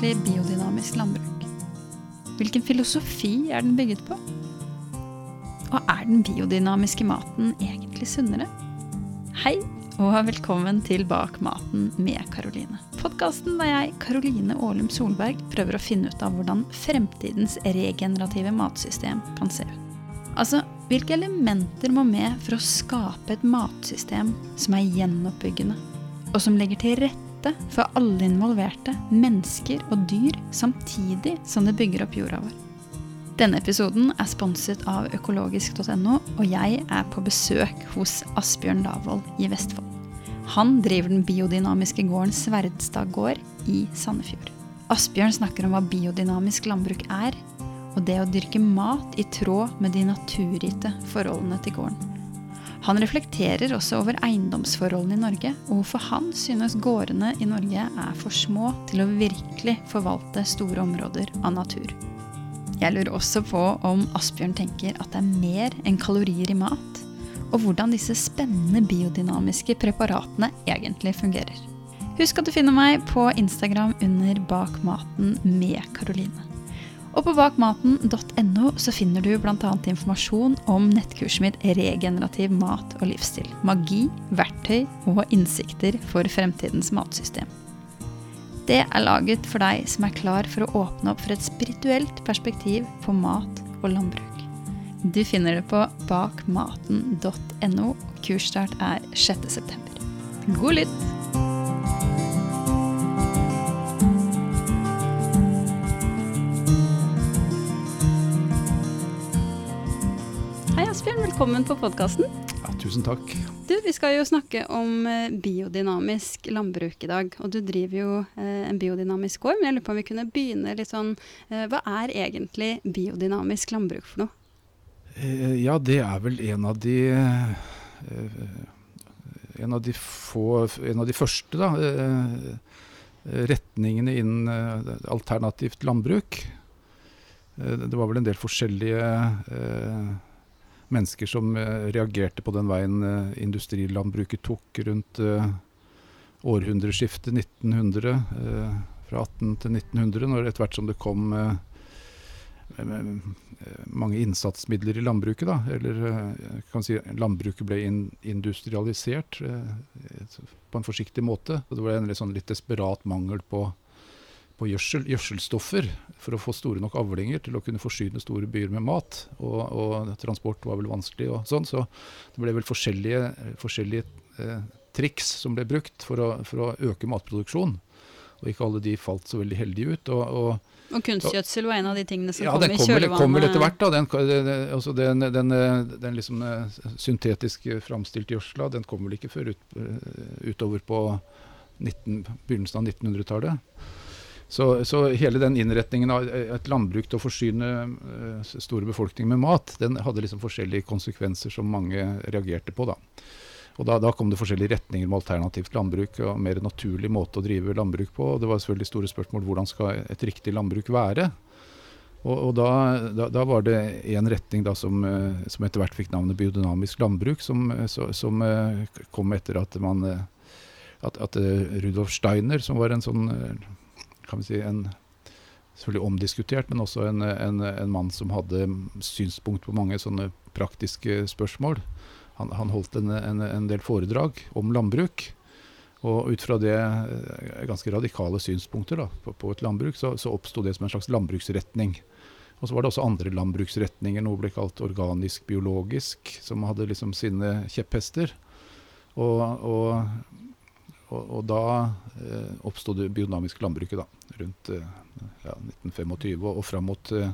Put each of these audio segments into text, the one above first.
egentlig biodynamisk landbruk? Hvilken filosofi er den bygget på? Og er den biodynamiske maten egentlig sunnere? Hei, og velkommen til Bak maten med Karoline. Podkasten der jeg, Karoline Aalum Solberg, prøver å finne ut av hvordan fremtidens regenerative matsystem kan se ut. Altså, hvilke elementer må med for å skape et matsystem som er gjenoppbyggende, og som legger til rette for alle involverte, mennesker og dyr, samtidig som det bygger opp jorda vår. Denne episoden er sponset av økologisk.no, og jeg er på besøk hos Asbjørn Lavoll i Vestfold. Han driver den biodynamiske gården Sverdstad gård i Sandefjord. Asbjørn snakker om hva biodynamisk landbruk er, og det å dyrke mat i tråd med de naturgitte forholdene til gården. Han reflekterer også over eiendomsforholdene i Norge, og hvorfor han synes gårdene i Norge er for små til å virkelig forvalte store områder av natur. Jeg lurer også på om Asbjørn tenker at det er mer enn kalorier i mat, og hvordan disse spennende biodynamiske preparatene egentlig fungerer. Husk at du finner meg på Instagram under Bak maten med Karoline. Og på bakmaten.no så finner du bl.a. informasjon om nettkurset mitt Regenerativ mat og livsstil. Magi, verktøy og innsikter for fremtidens matsystem. Det er laget for deg som er klar for å åpne opp for et spirituelt perspektiv på mat og landbruk. Du finner det på bakmaten.no. Kursstart er 6.9. God lytt! Velkommen på podkasten. Ja, tusen takk. Du, Vi skal jo snakke om eh, biodynamisk landbruk i dag. Og du driver jo eh, en biodynamisk gård. Men jeg lurer på om vi kunne begynne litt sånn eh, Hva er egentlig biodynamisk landbruk for noe? Eh, ja, det er vel en av de En av de få En av de første, da. retningene innen alternativt landbruk. Det var vel en del forskjellige eh, mennesker som eh, reagerte på den veien eh, industrilandbruket tok rundt eh, århundreskiftet 1900, eh, fra 18 til 1900, når etter hvert som det kom mange innsatsmidler i landbruket. Da. Eller kan si landbruket ble industrialisert på en forsiktig måte. Det var en litt, sånn litt desperat mangel på, på gjødsel, gjødselstoffer for å få store nok avlinger til å kunne forsyne store byer med mat. Og, og transport var vel vanskelig og sånn, så det ble vel forskjellige, forskjellige eh, triks som ble brukt for å, for å øke matproduksjonen. Og ikke alle de falt så veldig heldige ut. og, og Og kunstgjødsel var en av de tingene som ja, kom i kjølvannet? Ja, den kommer etter hvert. da. Den, altså den, den, den liksom eh, syntetisk framstilte gjødsla den kommer vel ikke før ut, eh, utover på 19, begynnelsen av 1900-tallet. Så, så hele den innretningen av et landbruk til å forsyne eh, store befolkninger med mat, den hadde liksom forskjellige konsekvenser som mange reagerte på. da. Og da, da kom det forskjellige retninger med alternativt landbruk og mer naturlig måte å drive landbruk på. Det var selvfølgelig store spørsmål hvordan skal et riktig landbruk være. Og, og da, da, da var det én retning som, eh, som etter hvert fikk navnet biodynamisk landbruk, som, eh, så, som eh, kom etter at man eh, at, at eh, Rudolf Steiner, som var en sånn eh, kan vi si en selvfølgelig omdiskutert, men også en, en, en mann som hadde synspunkt på mange sånne praktiske spørsmål. Han, han holdt en, en, del foredrag om landbruk. Og ut fra det eh, ganske radikale synspunkter da, på, på et landbruk, så, så oppsto det som en slags landbruksretning. Og så var det også andre landbruksretninger, noe ble kalt organisk-biologisk, som hadde liksom sine kjepphester. Og, og, og, da eh, oppsto det biodynamiske landbruket, da, rundt eh, ja, 1925. Og, og fram mot eh,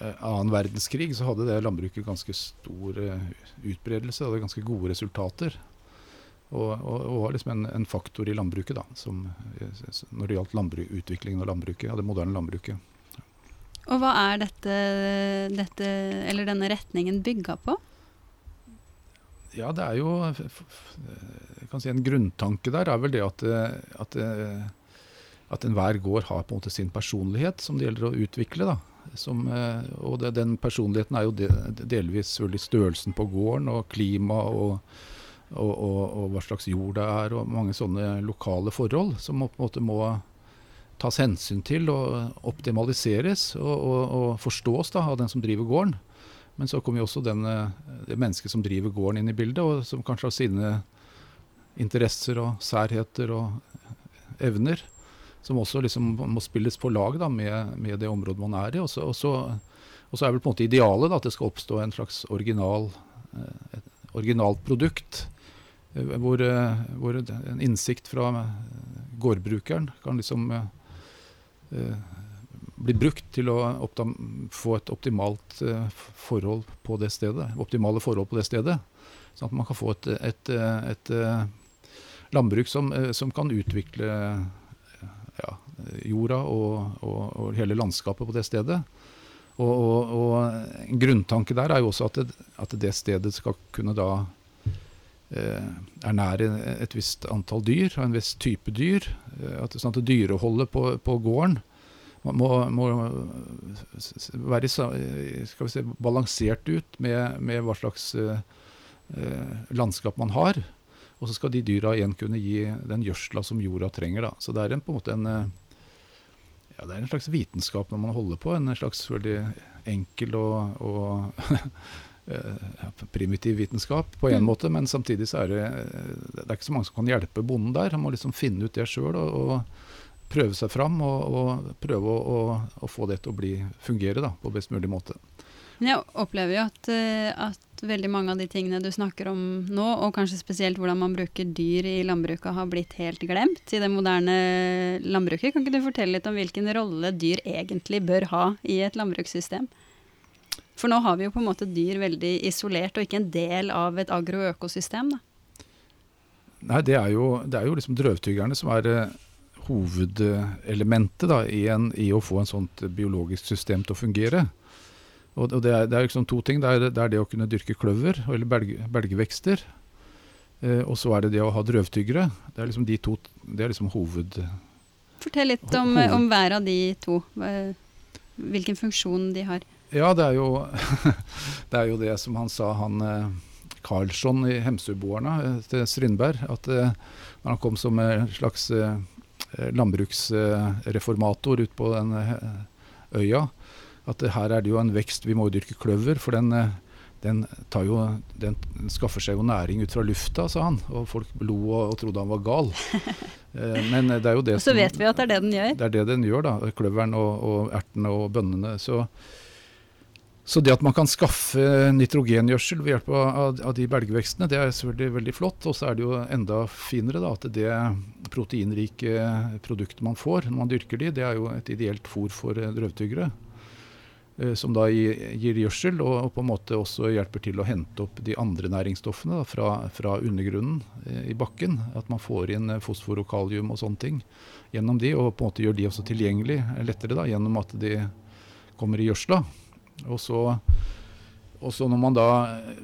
annen verdenskrig så hadde det landbruket ganske stor eh, utbredelse, hadde ganske gode resultater. Og, og, og var liksom en, en faktor i landbruket, da, som, eh, når det gjaldt landbruk, utviklingen av landbruket, av det moderne landbruket. Og hva er dette, dette, denne retningen bygga på? Ja, det er jo jeg kan si En grunntanke der er vel det at, eh, at, eh, at enhver gård har på en måte sin personlighet som det gjelder å utvikle. da. Som, eh, og det, den personligheten er jo de, delvis størrelsen på gården og klima og, og, og, og hva slags jord det er, og mange sånne lokale forhold som på en måte må tas hensyn til og optimaliseres og forstås da, av den som driver gården. Men så kommer jo også den, det mennesket som driver gården inn i bildet, og som kanskje har sine interesser og særheter og evner. Som også liksom må spilles på lag da, med, med, det området man er i. Og så, og så, og så er vel på en måte idealet da, at det skal oppstå en slags original, et originalt produkt. Hvor, hvor en innsikt fra gårdbrukeren kan liksom blir brukt til å få et optimalt uh, forhold på det stedet. Optimale forhold på det stedet. Sånn at man kan få et, et, et, et uh, landbruk som, uh, som, kan utvikle ja, jorda og, og, og, hele landskapet på det stedet. Og, og, og En grunntanke der er jo også at det, at det stedet skal kunne da ernære et visst antall dyr, en viss type dyr. At, sånn at dyreholdet på, på gården må, må være si, balansert ut med, med hva slags eh, landskap man har. Og så skal de dyra igjen kunne gi den gjødsla som jorda trenger. Da. Så det er en, på en måte en, ja, det er en slags vitenskap når man holder på. En slags veldig enkel og, og primitiv vitenskap på en mm. måte, men samtidig så er det, det er ikke så mange som kan hjelpe bonden der. Han må liksom finne ut det sjøl. Og, og, prøve seg fram og, og prøve å, å, å, få det til å bli, fungere da, på best mulig måte. Jeg opplever jo at, eh, at, veldig mange av de tingene du snakker om nå, og kanskje spesielt hvordan man bruker dyr i landbruket, har blitt helt glemt i det moderne landbruket. Kan ikke du fortelle litt om hvilken rolle dyr egentlig bør ha i et landbrukssystem? For nå har vi jo på en måte dyr veldig isolert, og ikke en del av et agroøkosystem. da. Nei, det er jo, det er jo liksom drøvtyggerne som er eh, hovedelementet da, i, en, i, å få en sånt biologisk system til å fungere. Og, og det, er, det er liksom to ting. Det er, det er, det å kunne dyrke kløver, eller belge, belgevekster. Eh, og så er det det å ha drøvtyggere. Det er liksom de to Det er liksom hoved... Fortell litt om, hoved. om hver av de to. Hvilken funksjon de har. Ja, det er jo det, er jo det som han sa, han eh, Karlsson i Hemsøboerne eh, til Strindberg. At eh, når han kom som en slags Eh, landbruksreformator ute på den eh, øya. At her er det jo en vekst, vi må jo dyrke kløver. For den, eh, den, jo, den skaffer seg jo næring ut fra lufta, sa han. Og folk lo og, og trodde han var gal. Men det er jo det Og så vet vi at det er det den gjør. Det er det den gjør, da. Kløveren og, og ertene og bønnene. Så så det at man kan skaffe nitrogengjødsel ved hjelp av, de belgvekstene, det er selvfølgelig veldig flott. Og så er det jo enda finere da, at det proteinrike produktet man får når man dyrker de, det er jo et ideelt fôr for eh, drøvtyggere. Eh, som da gir gjødsel, og, på en måte også hjelper til å hente opp de andre næringsstoffene da, fra, fra, undergrunnen eh, i bakken. At man får inn fosfor og kalium og sånne ting gjennom de, og på en måte gjør de også tilgjengelig lettere da, gjennom at de kommer i gjødsla. Og så, når man da eh,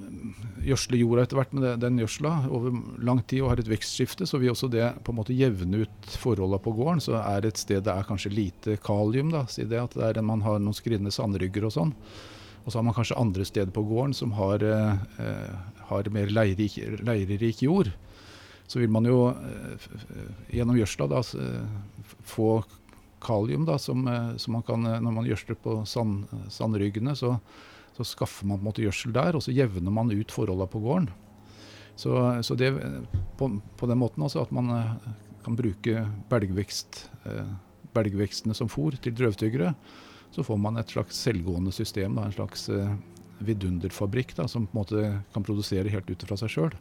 gjødsler jorda etter hvert med den gjødsla over lang tid og har et vekstskifte, så vil også det på en måte jevne ut forholdene på gården. Så er det et sted det er kanskje lite kalium, da, si det at det er, man har noen skrinne sandrygger og sånn. Og så har man kanskje andre steder på gården som har, eh, har mer leirerik, leirerik jord. Så vil man jo eh, gjennom gjødsla da eh, få kalium da, som, eh, som, man kan, eh, når man gjødsler på sand, sandryggene, så, så, skaffer man på en måte gjødsel der, og så jevner man ut forholdene på gården. Så, så det, på, på, den måten altså at man eh, kan bruke belgvekst, belgvekstene som fôr til drøvtyggere, så får man et slags selvgående system, da, en slags vidunderfabrikk da, som på en måte kan produsere helt ut fra seg sjøl.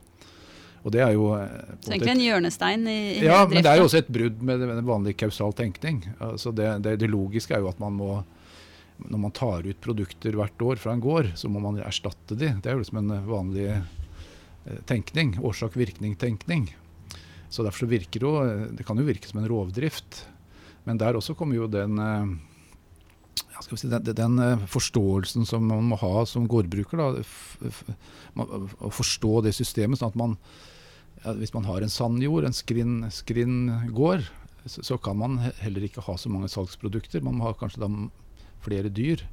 Og det er jo eh, Så egentlig en hjørnestein i, i Ja, men det er jo også et brudd med, med vanlig kausal tenkning. Altså det, det, det, logiske er jo at man må Når man tar ut produkter hvert år fra en gård, så må man erstatte de. Det er jo liksom en vanlig eh, tenkning. Årsak-virkning-tenkning. Så derfor så virker jo Det kan jo virke som en rovdrift. Men der også kommer jo den eh, si, den, den, forståelsen som man må ha som gårdbruker. Da, å forstå det systemet. sånn at man ja, Hvis man har en sandjord, en skrinn, skrinn gård, så, så, kan man heller ikke ha så mange salgsprodukter. Man må ha kanskje da flere dyr.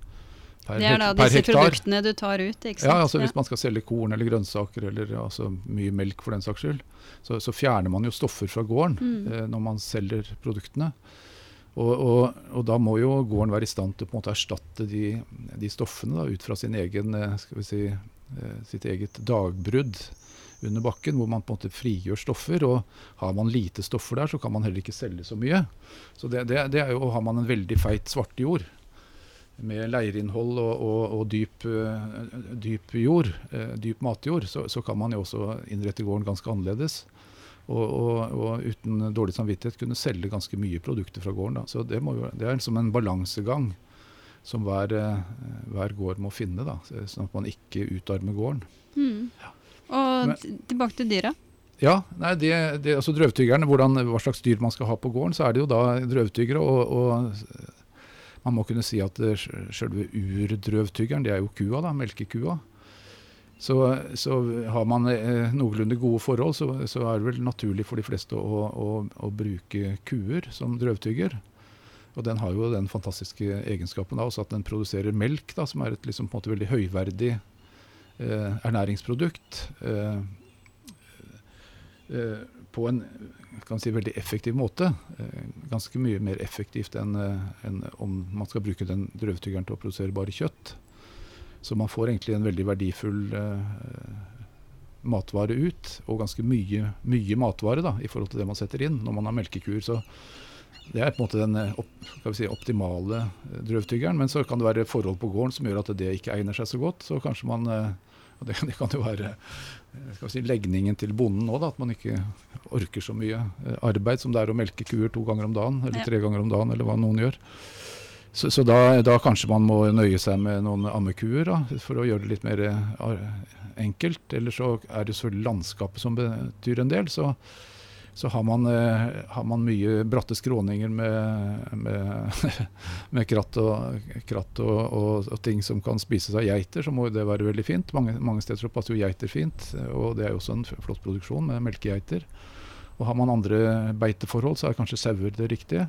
Per, det er da disse hektar. produktene du tar ut? ikke sant? Ja, altså Hvis man skal selge korn eller grønnsaker eller altså, mye melk for den saks skyld, så, så, fjerner man jo stoffer fra gården mm. eh, når man selger produktene. Og, og, og, da må jo gården være i stand til å på en måte erstatte de, de stoffene da, ut fra sin egen, eh, si, eh, sitt eget dagbrudd under bakken, hvor man på en måte frigjør stoffer. og Har man lite stoffer der, så kan man heller ikke selge så mye. Så det, det, det er jo, Har man en veldig feit svartjord med leirinnhold og, og, og dyp, dyp, jord, dyp matjord, så, så, kan man jo også innrette gården ganske annerledes og, og, og, uten dårlig samvittighet kunne selge ganske mye produkter fra gården. Da. Så det, jo, det er som en balansegang som hver, eh, hver, gård må finne, da, sånn at man ikke utarmer gården. Mm. Ja. Og Men, tilbake til dyra? Ja, nei, det, det, altså drøvtyggerne, hvordan, hva slags dyr man skal ha på gården, så er det jo da drøvtyggere. Og, og man må kunne si at selve urdrøvtyggeren, det er jo kua, da, melkekua. Så, så, har man eh, noenlunde gode forhold, så, så, er det vel naturlig for de fleste å, å, å bruke kuer som drøvtygger. Og den har jo den fantastiske egenskapen da, at den produserer melk, da, som er et liksom, veldig høyverdig eh, ernæringsprodukt. Eh, eh, på en si, veldig effektiv måte. Eh, ganske mye mer effektivt enn eh, en om man skal bruke den drøvtyggeren til å produsere bare kjøtt. Så man får egentlig en veldig verdifull eh, matvare ut, og ganske mye, mye, matvare da, i forhold til det man setter inn når man har melkekuer. Så det er på en måte den eh, opp, si, optimale eh, drøvtyggeren. Men så kan det være forhold på gården som gjør at det ikke egner seg så godt. Så kanskje man og det, det, kan jo være si, legningen til bonden òg, at man ikke orker så mye arbeid som det er å melke kuer to ganger om dagen, eller tre ganger om dagen, eller hva noen gjør. Så, så da, da, kanskje man må nøye seg med noen ammekuer da, for å gjøre det litt mer eh, enkelt. Eller så er det selvfølgelig landskapet som betyr en del. Så, så har, man, eh, har, man, mye bratte skråninger med, med, med kratt, og, kratt og, og, og, ting som kan spises av geiter, så må det være veldig fint. Mange, mange steder så passer jo geiter fint, og det er jo også en flott produksjon med melkegeiter. Og har man andre beiteforhold, så er kanskje sauer det riktige.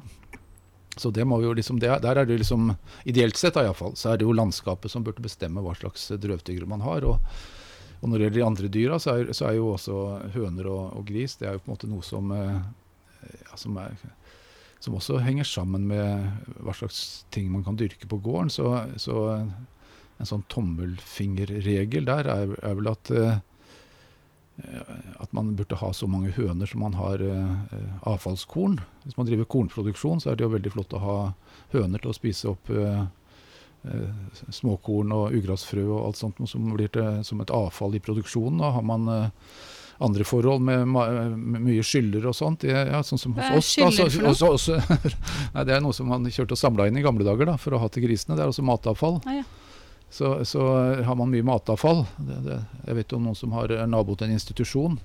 Så det må vi jo liksom, det, Der er det liksom, ideelt sett iallfall, så er det jo landskapet som burde bestemme hva slags drøvtyggere man har. og og når det gjelder de andre dyra, så er, så er jo også høner og, og, gris det er jo på en måte noe som, eh, ja, som, er, som, også henger sammen med hva slags ting man kan dyrke på gården. Så, så en sånn tommelfingerregel der er, er vel at Eh, at man burde ha så mange høner som man har uh, avfallskorn. Hvis man driver kornproduksjon, så er det jo veldig flott å ha høner til å spise opp uh, småkorn og ugrasfrø og alt sånt som blir til, som et avfall i produksjonen. Da har man andre forhold med, med, mye skyller og sånt. Det, ja, sånn som hos oss. Da, så, også, også, nei, det er noe som man kjørte og samla inn i gamle dager da, for å ha til grisene. Det er også matavfall. Ah, ja så, så, har man mye matavfall. Det, det, jeg vet om noen som har nabo til en institusjon.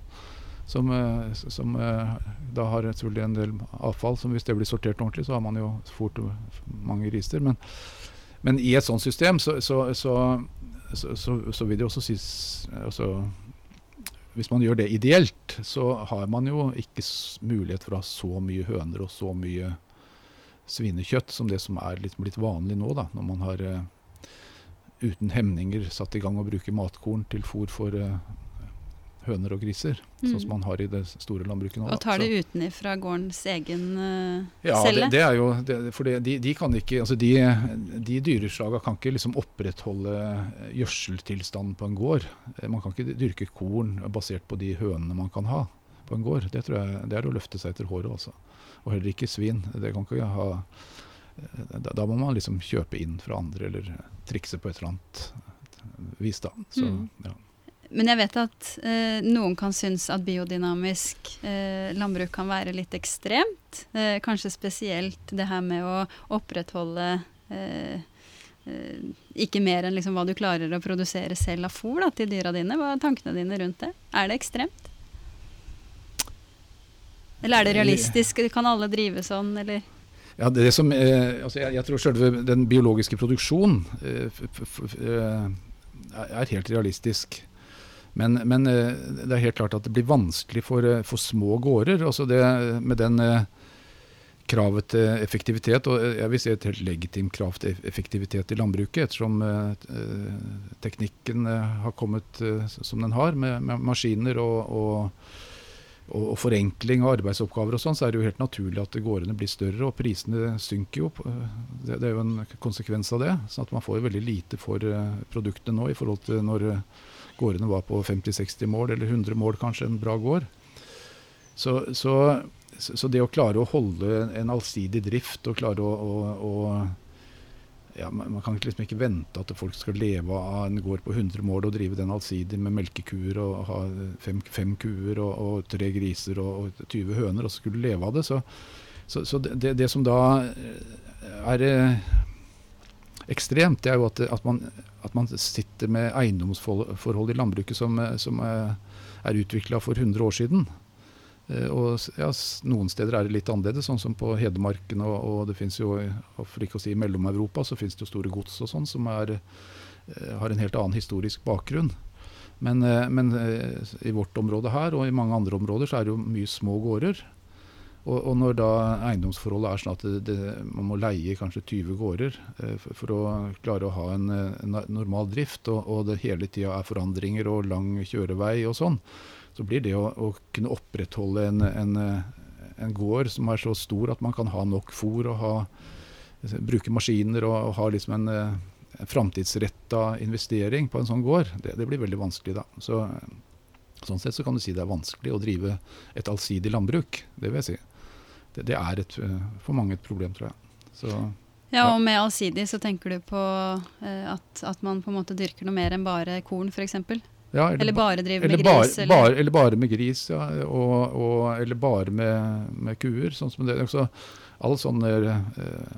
Som, eh, som eh, da har selvfølgelig en del avfall. som Hvis det blir sortert ordentlig, så har man jo fort mange griser. Men, men i et sånt system så, så, så vil det også sies altså, Hvis man gjør det ideelt, så har man jo ikke mulighet for å ha så mye høner og så mye svinekjøtt som det som er litt blitt vanlig nå, da, når man har eh, uten hemninger satt i gang å bruke matkorn til fôr for uh, høner og griser. Mm. Sånn som man har i det store landbruket nå. Og tar det utenfra gårdens egen uh, ja, celle? Ja, det, det, er jo det, For de, de, kan ikke altså de, de dyreslaga kan ikke liksom opprettholde gjødseltilstanden på en gård. Eh, man kan ikke dyrke korn basert på de hønene man kan ha på en gård. Det, tror jeg, det er å løfte seg etter håret, altså. Og heller ikke svin. Det kan ikke ha da, da, må man liksom kjøpe inn fra andre, eller trikse på et eller annet vis, da. Så, mm. ja. Men jeg vet at eh, noen kan synes at biodynamisk eh, landbruk kan være litt ekstremt. Eh, kanskje spesielt det her med å opprettholde eh, eh, ikke mer enn liksom hva du klarer å produsere selv av fôr til dyra dine. Hva er tankene dine rundt det? Er det ekstremt? Eller er det realistisk? Kan alle drive sånn, eller? Ja, det som, eh, altså jeg, jeg, tror selve den biologiske produksjonen eh, eh er helt realistisk. Men, men, eh, det er helt klart at det blir vanskelig for, eh, for små gårder. Altså det, med den eh, kravet til effektivitet, og jeg vil si et helt legitimt krav til effektivitet i landbruket, ettersom teknikken har kommet som den har, med, med maskiner og, og og, og, forenkling av arbeidsoppgaver og sånn, så er det jo helt naturlig at gårdene blir større, og prisene synker jo. Det, det er jo en konsekvens av det. sånn at man får veldig lite for uh, produktene nå i forhold til når uh, gårdene var på 50-60 mål, eller 100 mål kanskje, en bra gård. Så, så, så, det å klare å holde en allsidig drift og klare å, å, å ja, man, kan liksom ikke vente at folk skal leve av en gård på 100 mål og drive den allsidig med melkekuer og ha fem, fem kuer og, og, tre griser og, og, 20 høner, og skulle leve av det. Så, så, så det, det, som da er eh, ekstremt, det er jo at, at, man, at man, sitter med eiendomsforhold i landbruket som, som er, er utvikla for 100 år siden. Eh, og ja, Noen steder er det litt annerledes, sånn som på Hedmarken. Og, og det finnes jo, for ikke å si i Mellom-Europa, så finnes det jo store gods og sånn som er, eh, har en helt annen historisk bakgrunn. Men, eh, men, i vårt område her og i mange andre områder så er det jo mye små gårder. Og, og når da eiendomsforholdet er sånn at det, det, man må leie kanskje 20 gårder for, for, å klare å ha en, en normal drift, og, og det hele tida er forandringer og lang kjørevei og sånn, så blir det å, å kunne opprettholde en, en, en, gård som er så stor at man kan ha nok fôr og ha, bruke maskiner og, og ha liksom en, en framtidsretta investering på en sånn gård, det, det, blir veldig vanskelig da. Så, sånn sett så kan du si det er vanskelig å drive et allsidig landbruk. Det vil jeg si. Det, det er et, for mange et problem, tror jeg. Så, ja, og med allsidig så tenker du på eh, at, at, man på en måte dyrker noe mer enn bare korn, f.eks.? Ja, eller, eller, bare drive med bare, gris? Eller? Bare, eller bare med gris, ja. Og, og, eller bare med, med, kuer. sånn som det. Også, all sånn eh,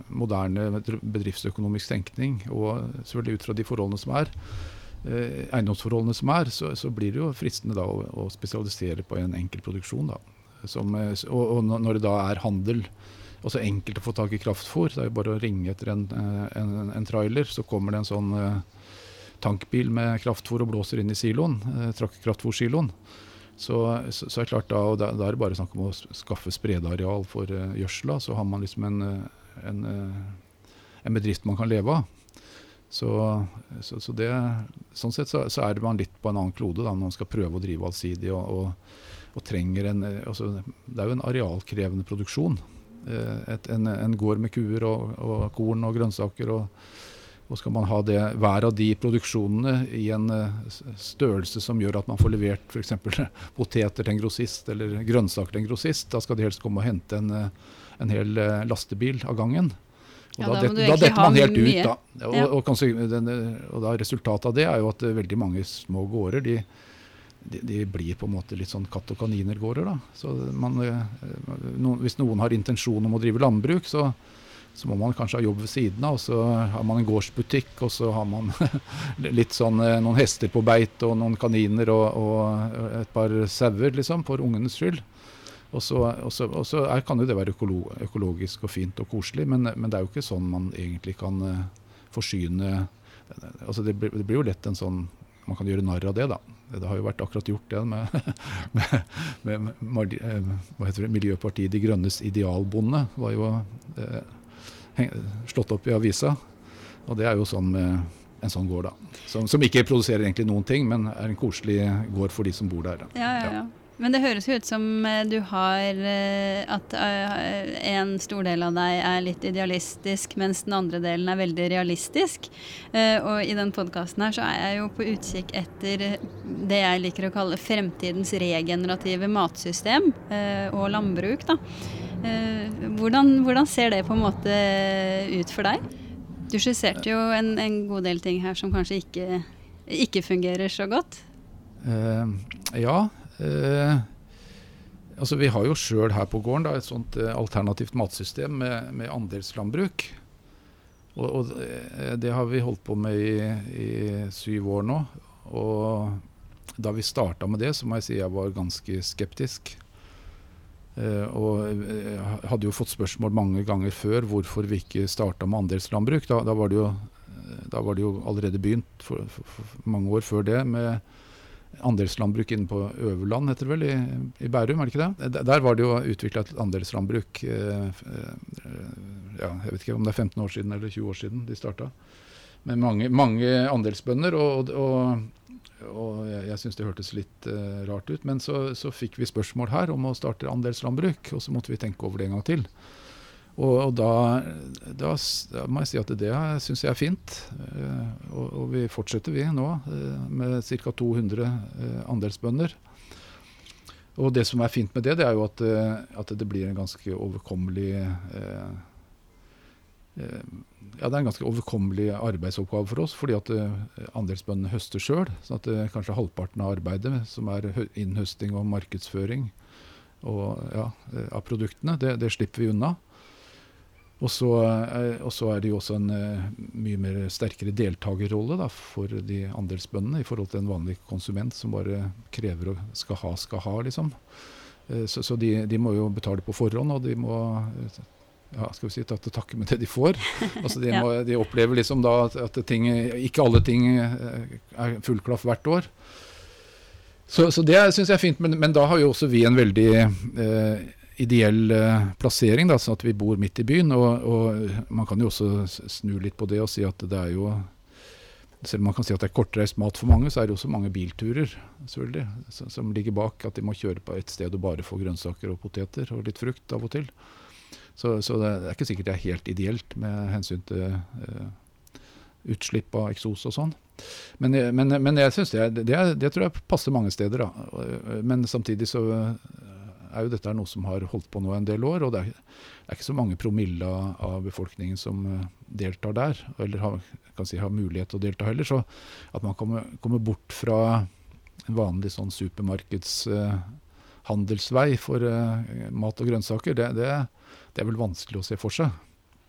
moderne bedriftsøkonomisk tenkning, og selvfølgelig ut fra de forholdene som er, eh, eiendomsforholdene som er, så, så, blir det jo fristende da å, å spesialisere på en enkel produksjon. da. Som, eh, og, og, når det da er handel, og så enkelt å få tak i kraftfôr, det er jo bare å ringe etter en, eh, en, en trailer, så kommer det en sånn eh, tankbil med kraftfôr og blåser inn i siloen, eh, kraftfôrsiloen, så, så, så, er det klart da, og da, da, er det bare snakk om å skaffe spredeareal for uh, gjødsla. Så har man liksom en, eh, en, en, bedrift man kan leve av. Så, så det, sånn sett så, er man litt på en annen klode da, når man skal prøve å drive allsidig. Og, og, og trenger en, altså, det er jo en arealkrevende produksjon. Et, en, en gård med kuer og, og korn og grønnsaker. og og skal man ha det, hver av de produksjonene i en eh, størrelse som gjør at man får levert f.eks. poteter til en grossist eller grønnsaker til en grossist, da skal de helst komme og hente en, eh, en hel eh, lastebil av gangen. Og ja, da, det, da detter man helt ut, da. Og, ja. og, og, den, og da resultatet av det er jo at veldig mange små gårder de, de, de, blir på en måte litt sånn katt og kaniner-gårder. da. Så man, no, Hvis noen har intensjon om å drive landbruk, så, så må man kanskje ha jobb ved siden av. Og så har man en gårdsbutikk, og så har man litt sånn eh, noen hester på beit og noen kaniner og, og et par sauer, liksom, for ungenes skyld. Og så, kan jo det være økolo, økologisk og fint og koselig, men, men, det er jo ikke sånn man egentlig kan uh, forsyne altså det, blir, det blir jo lett en sånn man kan gjøre narr av det, da. Det har jo vært akkurat gjort det med, med, med, eh, med Miljøpartiet De Grønnes idealbonde. var jo eh, slått opp i avisa. Og det er jo sånn med en sånn gård, da. Som, som, ikke produserer egentlig noen ting, men er en koselig gård for de som bor der. Ja, ja, ja. Men det høres jo ut som eh, du har eh, At eh, en stor del av deg er litt idealistisk, mens den andre delen er veldig realistisk. Og i den podkasten her så er jeg jo på utkikk etter det jeg liker å kalle fremtidens regenerative matsystem og landbruk, da. Eh, hvordan, hvordan, ser det på en måte ut for deg? Du skisserte jo en, en god del ting her som kanskje ikke, ikke fungerer så godt. Uh, ja. Uh, altså vi har jo sjøl her på gården da, et sånt alternativt matsystem med, med andelslandbruk. Og, og, det har vi holdt på med i, i syv år nå. Og da vi starta med det, så må jeg si jeg var ganske skeptisk. Uh, og eh, hadde jo fått spørsmål mange ganger før hvorfor vi ikke starta med andelslandbruk. Da, da, var jo, eh, da, var det jo, allerede begynt for, for, for mange år før det med andelslandbruk inne på Øverland, heter det vel, i, i, Bærum, er det ikke det? Der var det jo utvikla et andelslandbruk ja, Jeg vet ikke om det er 15 år siden eller 20 år siden de starta. Med mange, mange andelsbønder. Og, og, og jeg, syns det hørtes litt uh, rart ut. Men så, så, fikk vi spørsmål her om å starte andelslandbruk, og så måtte vi tenke over det en gang til. Og, og da, da, da, må jeg si at det syns jeg er fint. Uh, og, vi fortsetter vi nå uh, med ca. 200 andelsbønder. Og det som er fint med det, det er jo at, at det blir en ganske overkommelig Eh, ja, det er en ganske overkommelig arbeidsoppgave for oss, fordi at uh, andelsbøndene høster sjøl. Sånn at uh, kanskje halvparten av arbeidet, som er innhøsting og markedsføring og, ja, av produktene, det, det, slipper vi unna. Og så, er det jo også en mye mer sterkere deltakerrolle da, for de andelsbøndene i forhold til en vanlig konsument som bare krever og skal ha, skal ha, liksom. Så, så de, de, må jo betale på forhånd, og de må ja, skal vi si, ta til takke med det de får. Altså de, må, de opplever liksom da at, ting, ikke alle ting eh, er fullklaff hvert år. Så, så det syns jeg er fint, men, men, da har jo også vi en veldig eh, ideell eh, plassering, da, sånn at vi bor midt i byen. Og, og, man kan jo også snu litt på det og si at det er jo selv om man kan si at det er kortreist mat for mange, så er det også mange bilturer selvfølgelig, som ligger bak. At de må kjøre på et sted og bare få grønnsaker og poteter og litt frukt av og til. Så, så, det er ikke sikkert det er helt ideelt med hensyn til uh, utslipp av eksos og sånn. Men, men, men, jeg synes det, det, det, tror jeg passer mange steder. Da. Men samtidig så er jo dette noe som har holdt på nå en del år. Og det er, det er ikke så mange promille av befolkningen som eh, deltar der, eller har, si, har mulighet til å delta heller. Så at man kommer, kommer bort fra en vanlig sånn supermarkeds... uh, for uh, mat og grønnsaker, det, det, det er vel vanskelig å se for seg.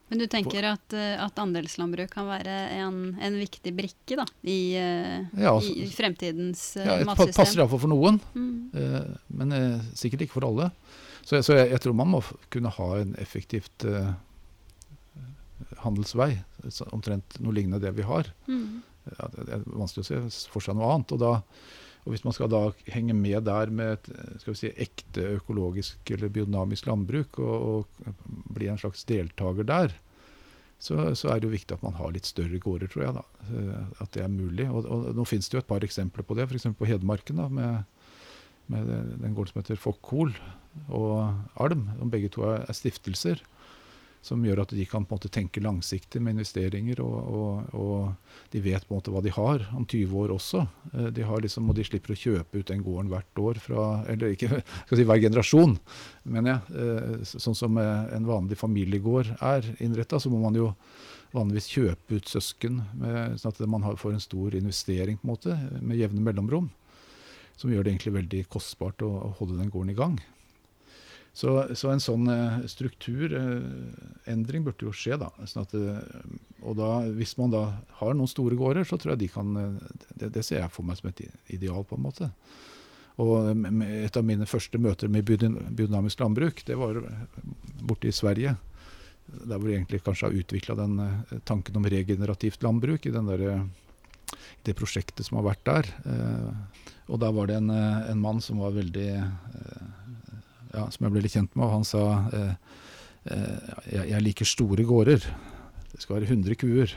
Men du tenker at, eh, at andelslandbruk kan være en, en viktig brikke da, i, eh, ja, altså, i fremtidens uh, ja, matsystem? Det passer iallfall for noen, mm. uh, men uh, sikkert ikke for alle. Så, så jeg, jeg, tror man må kunne ha en effektivt handelsvei, omtrent noe lignende det vi har. Mm. Ja, det, det, er vanskelig å se for seg noe annet. og da og Hvis man skal da henge med der med et skal vi si, ekte økologisk eller biodynamisk landbruk, og, og bli en slags deltaker der, så, så, er det jo viktig at man har litt større gårder, tror jeg. da, eh, At det er mulig. Og, og Nå finnes det jo et par eksempler på det, f.eks. på Hedmarken. da, med, med den gården som heter Fokkhol og Alm. som Begge to er stiftelser som gjør at de kan på en måte tenke langsiktig med investeringer. Og, og, og, de vet på en måte hva de har om 20 år også. Eh, de har liksom, og de slipper å kjøpe ut den gården hvert år fra Eller ikke skal si hver generasjon, mener jeg. Eh, sånn som eh, en vanlig familiegård er innretta, så må man jo vanligvis kjøpe ut søsken, med, sånn at man får en stor investering på en måte, med jevne mellomrom. Som gjør det egentlig veldig kostbart å, holde den gården i gang. Så, så, en sånn uh, strukturendring uh, burde jo skje. da. Sånn at, uh, og da, Hvis man da har noen store gårder, så tror jeg de kan det, det, ser jeg for meg som et ideal, på en måte. Og Et av mine første møter med biodynamisk landbruk, det var borte i Sverige. Der hvor de egentlig kanskje har utvikla den tanken om regenerativt landbruk i der, det prosjektet som har vært der. og da var det en, en mann som var veldig ja, som jeg ble litt kjent med, og han sa eh, eh, jeg, jeg, liker store gårder. Det skal være 100 kuer.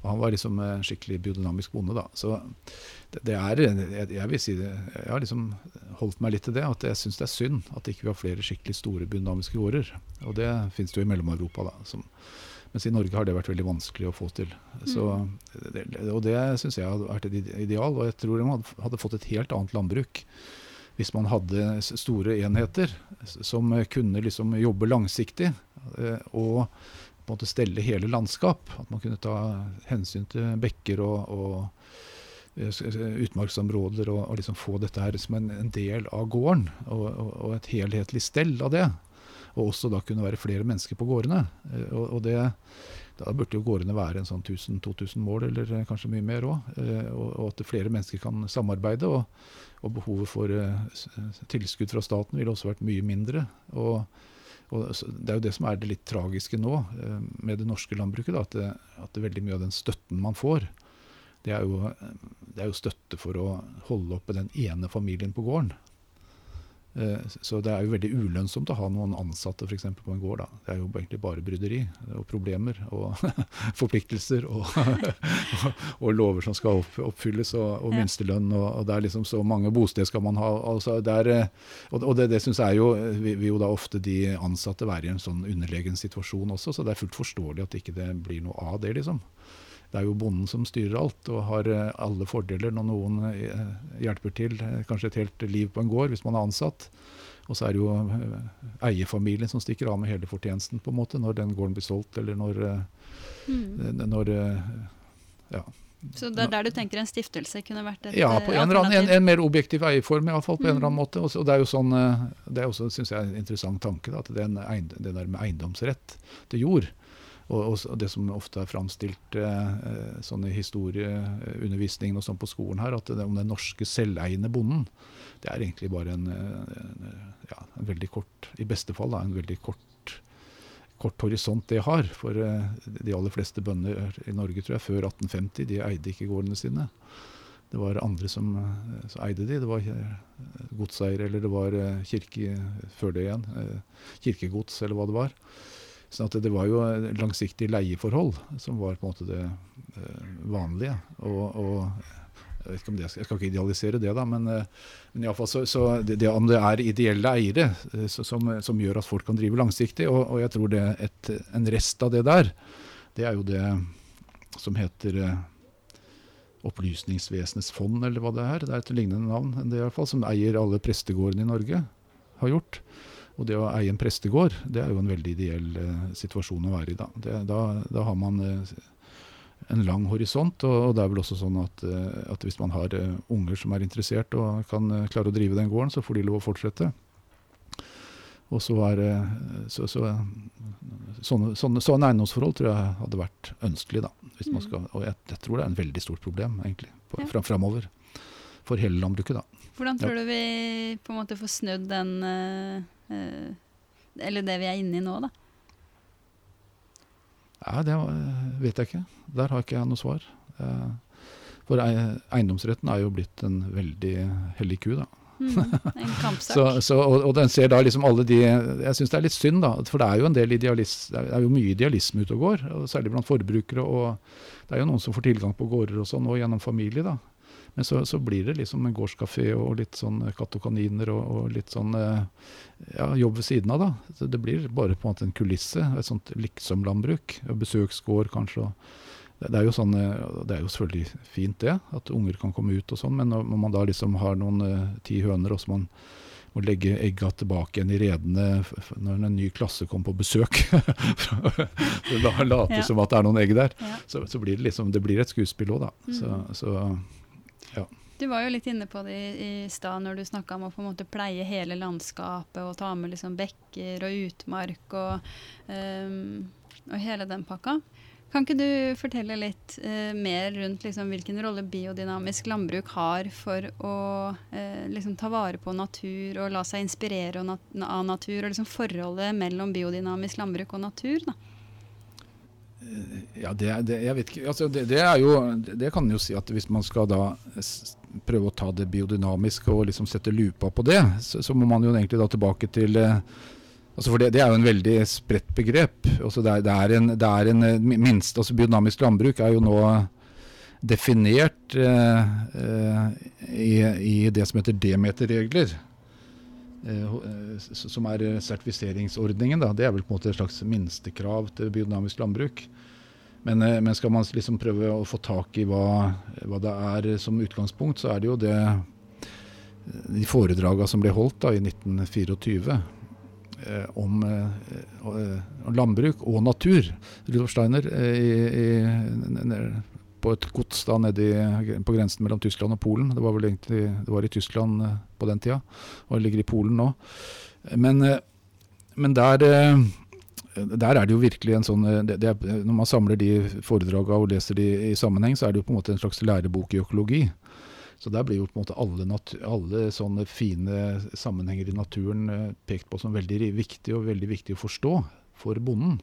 Og han var liksom en skikkelig biodynamisk bonde, da. Så det, det er jeg, jeg, vil si det, jeg har liksom holdt meg litt til det, at jeg syns det er synd at ikke vi har flere skikkelig store biodynamiske gårder. Og det finnes det jo i Mellom-Europa, da. Som, mens i Norge har det vært veldig vanskelig å få til. Så, det, og det syns jeg hadde vært et ideal. Og jeg tror de hadde fått et helt annet landbruk hvis man hadde store enheter som kunne liksom jobbe langsiktig eh, og på en måte stelle hele landskap. At man kunne ta hensyn til bekker og, og eh, utmarksområder og, og, liksom få dette her som en, en del av gården. Og, og, et helhetlig stell av det. Og også da kunne være flere mennesker på gårdene. Eh, og, det, da burde jo gårdene være en sånn 1000-2000 mål, eller kanskje mye mer òg. Og, at flere mennesker kan samarbeide. og og behovet for uh, tilskudd fra staten ville også vært mye mindre. Og, og, Det er jo det som er det litt tragiske nå med det norske landbruket. Da, at, det, at det veldig mye av den støtten man får, det er, jo, det er, jo, støtte for å holde oppe den ene familien på gården. Eh, så det er jo veldig ulønnsomt å ha noen ansatte for eksempel, på en gård. Da. Det er jo egentlig bare bryderi og problemer og forpliktelser og, og, lover som skal oppfylles og, og minstelønn. Og, det er liksom så mange bosted skal man ha. Altså der, eh, og det, det syns jeg jo vil jo da ofte de ansatte være i en sånn underlegen situasjon også, så det er fullt forståelig at ikke det blir noe av det, liksom det er jo bonden som styrer alt og har eh, alle fordeler når noen eh, hjelper til. Eh, kanskje et helt liv på en gård hvis man er ansatt. Og så er det jo eierfamilien som stikker av med hele fortjenesten på en måte når den gården blir solgt, eller når, mm. når ja. Så det er der du tenker en stiftelse kunne vært et Ja, på en, annen, en, en mer objektiv eierform iallfall, på mm. en eller annen mm. måte. Og det er jo sånn, det er også, synes jeg, en interessant tanke, da, at det, det der med eiendomsrett til jord og, og, det som ofte er framstilt eh, sånn i historieundervisningen og sånn på skolen her, at det, om den norske selveiende bonden, det er egentlig bare en, en, ja, en veldig kort, i beste fall da, en veldig kort, kort horisont det har. For eh, de aller fleste bønder i Norge tror jeg, før 1850 de eide ikke gårdene sine. Det var andre som, eh, som eide de. Det var eh, godseiere, eller det var eh, kirke før det igjen. Kirkegods, eller hva det var. Sånn at det var jo langsiktig leieforhold som var på en måte det uh, vanlige. Og, og, jeg, vet ikke om det, jeg skal ikke idealisere det, da, men, uh, men i alle fall så, så det, det, om det er ideelle eiere så, som, som, gjør at folk kan drive langsiktig, og, og jeg tror det et, en rest av det der, det er jo det som heter Opplysningsvesenets fond, eller hva det er. Det er et lignende navn enn det i hvert fall, som eier alle prestegårdene i Norge. Har gjort. Og det å eie en prestegård, det er jo en veldig ideell eh, situasjon å være i da. Det, da, da, har man eh, en lang horisont, og, og, det er vel også sånn at, eh, at hvis man har eh, unger som er interessert og kan eh, klare å drive den gården, så får de lov å fortsette. Og så er så, så, sånne, sånne, sånne, eiendomsforhold tror jeg hadde vært ønskelig, da. Hvis man mm. skal, og jeg, jeg tror det er en veldig stort problem, egentlig, på, ja. framover. For hele landbruket, da. Hvordan tror ja. du vi på en måte får snudd den uh eller det vi er inne i nå, da? Ja, Det vet jeg ikke. Der har ikke jeg noe svar. Eh, for eiendomsretten er jo blitt en veldig hellig ku, da. Mm, en kampsak. så, så, og, og, den ser da liksom alle de Jeg syns det er litt synd, da. For det er jo en del idealist, det er jo mye idealisme ute og går. Og særlig blant forbrukere. Og det er jo noen som får tilgang på gårder og sånn, og gjennom familie, da. Men så, så, blir det liksom en gårdskafé og litt sånn katt og kaniner og, og litt sånn eh, ja, jobb ved siden av, da. Så det blir bare på en måte en kulisse. Et sånt liksom-landbruk. Besøksgård kanskje. Det, det, er sånn, eh, det er jo selvfølgelig fint det, at unger kan komme ut og sånn, men når man da liksom har noen ti høner og så man må legge egga tilbake igjen i redene når en ny klasse kommer på besøk. Late ja. som at det er noen egg der. Ja. Så, så, blir det liksom, det blir et skuespill òg, da. Mm. Så, så ja. Du var jo litt inne på det i, i stad når du snakka om å på en måte pleie hele landskapet og ta med liksom bekker og utmark og, um, og hele den pakka. Kan ikke du fortelle litt uh, mer rundt liksom, hvilken rolle biodynamisk landbruk har for å uh, liksom, ta vare på natur og la seg inspirere av natur, og liksom forholdet mellom biodynamisk landbruk og natur? da? Ja, det, det, jeg vet ikke. Altså, det, det, er jo, det kan en jo si at hvis man skal da prøve å ta det biodynamiske og liksom sette lupa på det, så, så må man jo egentlig da tilbake til eh, altså For det, er jo en veldig spredt begrep. Altså det, er en, det er en eh, minst, altså Biodynamisk landbruk er jo nå definert eh, eh, i, i, det som heter demeterregler. Eh, som er sertifiseringsordningen. Da. Det er vel på en måte et slags minstekrav til biodynamisk landbruk. Men, eh, men, skal man liksom prøve å få tak i hva, hva, det er som utgangspunkt, så er det jo det de foredragene som ble holdt da, i 1924 eh, om, eh, landbruk og natur. Rudolf Steiner eh, i, i, på et gods da nedi, på grensen mellom Tyskland og Polen. Det var vel egentlig det var i Tyskland eh, på den tida, og ligger i Polen nå. Men, men der der er det jo virkelig en sånn det, det, Når man samler de foredragene og leser de i sammenheng, så er det jo på en måte en slags lærebok i økologi. Så der blir jo på en måte alle, alle sånne fine sammenhenger i naturen eh, pekt på som veldig viktig og veldig viktig å forstå for bonden.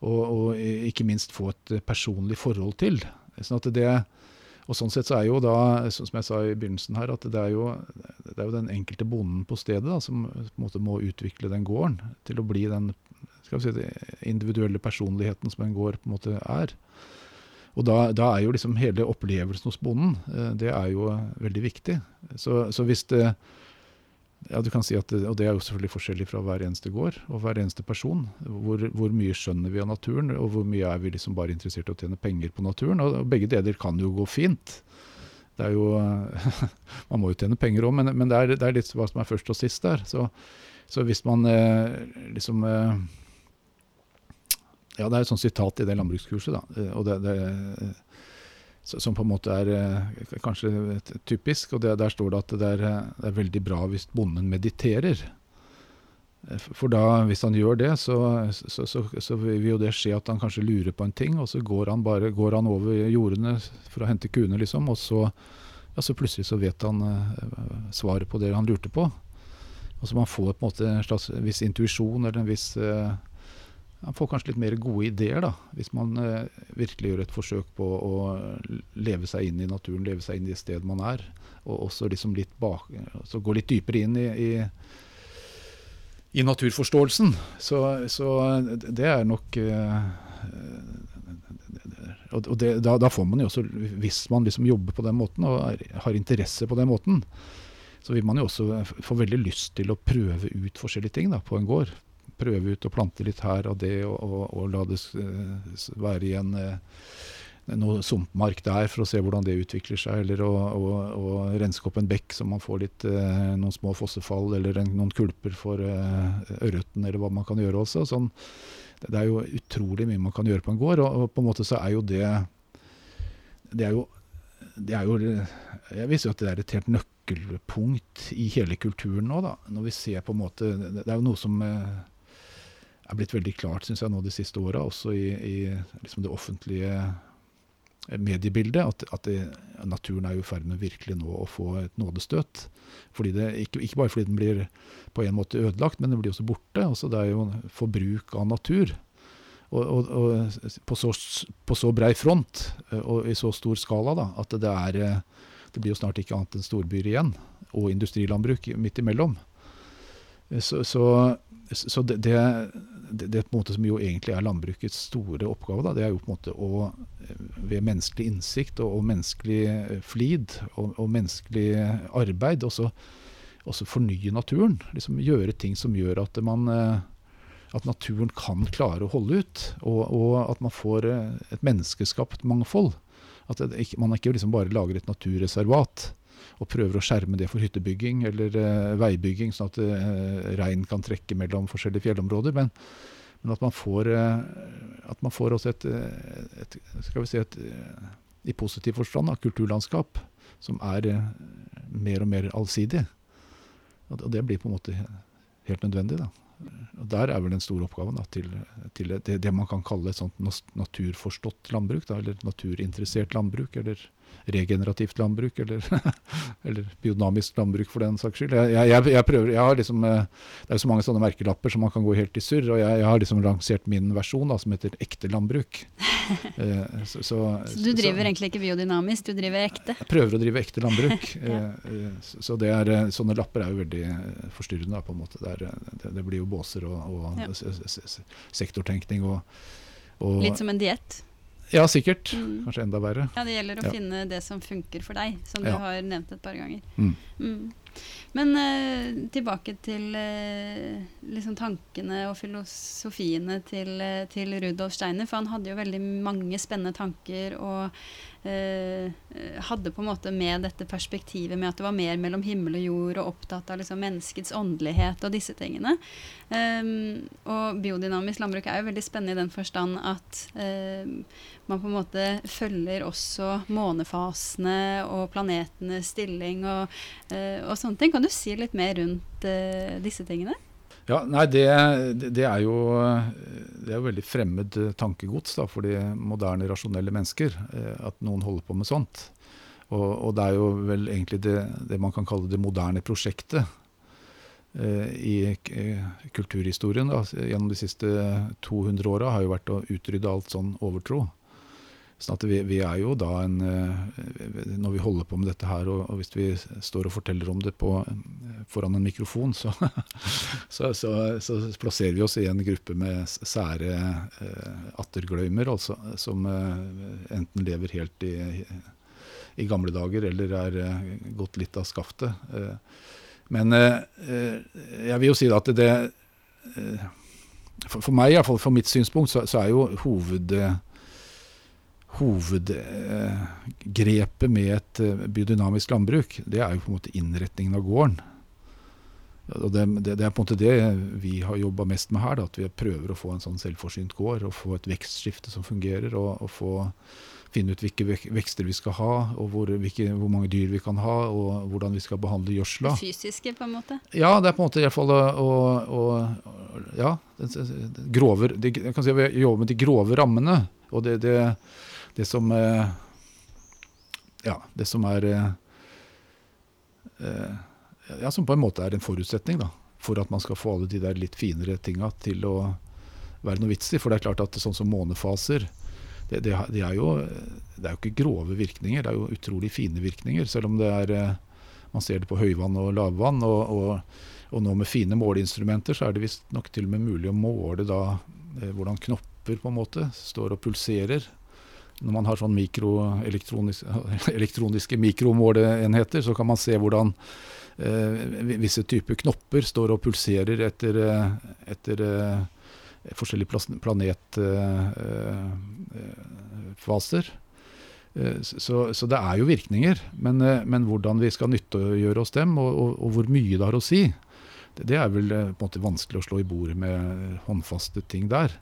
Og, og ikke minst få et personlig forhold til. Sånn at det, Og sånn sett så er jo da, som jeg sa i begynnelsen her, at det er jo, det er jo den enkelte bonden på stedet da, som på en måte må utvikle den gården til å bli den skal vi si, den individuelle personligheten som en gård på en måte er. Og da, da er jo liksom hele opplevelsen hos bonden, eh, det er jo veldig viktig. Så, så hvis det ja, du kan si at det, Og det er jo selvfølgelig forskjellig fra hver eneste gård og hver eneste person. Hvor, hvor, mye skjønner vi av naturen, og hvor mye er vi liksom bare interessert i å tjene penger på naturen. Og, begge deler kan jo gå fint. Det er jo, Man må jo tjene penger òg, men, men det, er, det, er, litt hva som er først og sist der. Så, så hvis man eh, liksom eh, Ja, det er et sånt sitat i det landbrukskurset, da. Eh, og det, det som på en måte er eh, kanskje typisk. og det, Der står det at det er, det er, veldig bra hvis bonden mediterer. Eh, for da, hvis han gjør det, så, så, så, så, vil jo det skje at han kanskje lurer på en ting, og så går han bare går han over jordene for å hente kuene, liksom, og så, ja, så plutselig så vet han svaret på det han lurte på. Og så man får på en måte en slags viss intuisjon eller en viss man får kanskje litt mer gode ideer, da, hvis man eh, virkelig gjør et forsøk på å leve seg inn i naturen, leve seg inn i det stedet man er. Og også liksom litt bak, så gå litt dypere inn i, i, i naturforståelsen. Så, så, det er nok eh, og det, da, da, får man jo også, Hvis man liksom jobber på den måten og er, har interesse på den måten, så vil man jo også få veldig lyst til å prøve ut forskjellige ting da, på en gård prøve ut og plante litt her og det, og, og, og la det eh, være igjen eh, noe sumpmark der for å se hvordan det utvikler seg, eller å, å, å renske opp en bekk så man får litt, eh, noen små fossefall eller en, noen kulper for eh, ørreten, eller hva man kan gjøre også. Sånn, det, det er jo utrolig mye man kan gjøre på en gård, og, og på en måte så er jo det Det er jo, det er jo Jeg viser jo at det er et helt nøkkelpunkt i hele kulturen nå, da. Når vi ser på en måte Det er jo noe som eh, er blitt veldig klart synes jeg, nå de siste åra, også i, i liksom det offentlige mediebildet, at, at det, naturen er i ferd med virkelig nå å få et nådestøt. Det, ikke, ikke, bare fordi den blir på en måte ødelagt, men den blir også borte. Også det er jo forbruk av natur. Og, og, og på, så, på, så, brei front og i så stor skala da, at det, er, det blir jo snart ikke annet enn storbyer igjen. Og industrilandbruk midt imellom. Så, så, så det, det, det, det, på en måte som jo egentlig er landbrukets store oppgave, da, det er jo på en måte å eh, ved menneskelig innsikt og, og menneskelig eh, flid og, og, menneskelig arbeid også, også, fornye naturen. Liksom gjøre ting som gjør at, man, eh, at naturen kan klare å holde ut, og, og at man får et menneskeskapt mangfold. At det, man ikke liksom bare lager et naturreservat og prøver å skjerme det for hyttebygging eller uh, veibygging, sånn at uh, regn kan trekke mellom forskjellige fjellområder. Men, men at, man får, uh, at man får også et, et skal vi si et, i positiv forstand, da, kulturlandskap som er mer og mer allsidig. Og det blir på en måte helt nødvendig. da. Og Der er vel den store oppgaven da, til, til det, det, man kan kalle et sånt naturforstått landbruk, da, eller naturinteressert landbruk, eller regenerativt landbruk, eller, eller, biodynamisk landbruk for den saks skyld. Jeg, jeg, jeg, prøver, jeg har liksom, eh, Det er jo så mange sånne merkelapper som man kan gå helt i surr, og jeg, har liksom lansert min versjon da, som heter ekte landbruk. Eh, så, så, så, du driver så, egentlig ikke biodynamisk, du driver ekte? Jeg prøver å drive ekte landbruk. ja. Eh, så det er, Sånne lapper er jo veldig forstyrrende, på en måte. Det, er, det, det blir jo båser og, og ja. sektortenkning. Og, og, Litt som en diett? Ja, sikkert. Mm. Kanskje enda verre. Ja, Det gjelder å ja. finne det som funker for deg, som ja. du har nevnt et par ganger. Mm. Mm. Men uh, tilbake til uh, liksom tankene og filosofiene til, uh, til, Rudolf Steiner. For han hadde jo veldig mange spennende tanker og hadde på en måte med dette perspektivet med at det var mer mellom himmel og jord, og opptatt av liksom, menneskets åndelighet og disse tingene. Um, og biodynamisk landbruk er jo veldig spennende i den forstand at man på en måte følger også månefasene og planetenes stilling og, og sånne ting. Kan du si litt mer rundt uh, disse tingene? Ja, nei, det, det, er jo det er jo veldig fremmed tankegods da, for de moderne, rasjonelle mennesker. Eh, at noen holder på med sånt. Og, og det er jo vel egentlig det, det, man kan kalle det moderne prosjektet eh, i eh, kulturhistorien da, gjennom de siste 200 åra har jo vært å utrydde alt sånn overtro. Sånn at vi, vi, er jo da en Når vi holder på med dette her, og, og hvis vi står og forteller om det på, foran en mikrofon, så, så, så, så, plasserer vi oss i en gruppe med sære eh, attergløymer, altså, som eh, enten lever helt i, i, gamle dager eller er eh, gått litt av skaftet. Eh, men jeg vil jo si at det for, for meg, iallfall for mitt synspunkt, så er jo hoved hovedgrepet med et eh, biodynamisk landbruk, det er jo på en måte innretningen av gården. Og det, det, det er på en måte det vi har jobba mest med her. Da, at vi prøver å få en sånn selvforsynt gård. og Få et vekstskifte som fungerer. Og, og få, finne ut hvilke vekster vi skal ha, og hvor, hvilke, hvor, mange dyr vi kan ha, og hvordan vi skal behandle gjødsla. Det fysiske, på en måte? Ja, det er på en måte i hvert fall å, å, ja, det, det, grover, det, jeg kan si Vi jobber med de grove rammene. og det, det som eh, Ja, det som er eh, eh, Ja, som på en måte er en forutsetning da, for at man skal få alle de der litt finere tinga til å være noe vits i. For det er klart at sånn som månefaser det, det, det, er jo, det, er jo, ikke grove virkninger, det er jo utrolig fine virkninger. Selv om det er man ser det på høyvann og lavvann. Og, og, og nå med fine måleinstrumenter så er det visstnok til og med mulig å måle da hvordan knopper på en måte står og pulserer når man har sånn elektroniske mikromåleenheter, så kan man se hvordan eh, visse typer knopper står og pulserer etter, eh, etter eh, forskjellige planetfaser. Eh, så, så, det er jo virkninger. Men, eh, men, hvordan vi skal nyttegjøre oss dem, og, og, og, hvor mye det har å si, det, det er vel eh, på en måte vanskelig å slå i bordet med håndfaste ting der.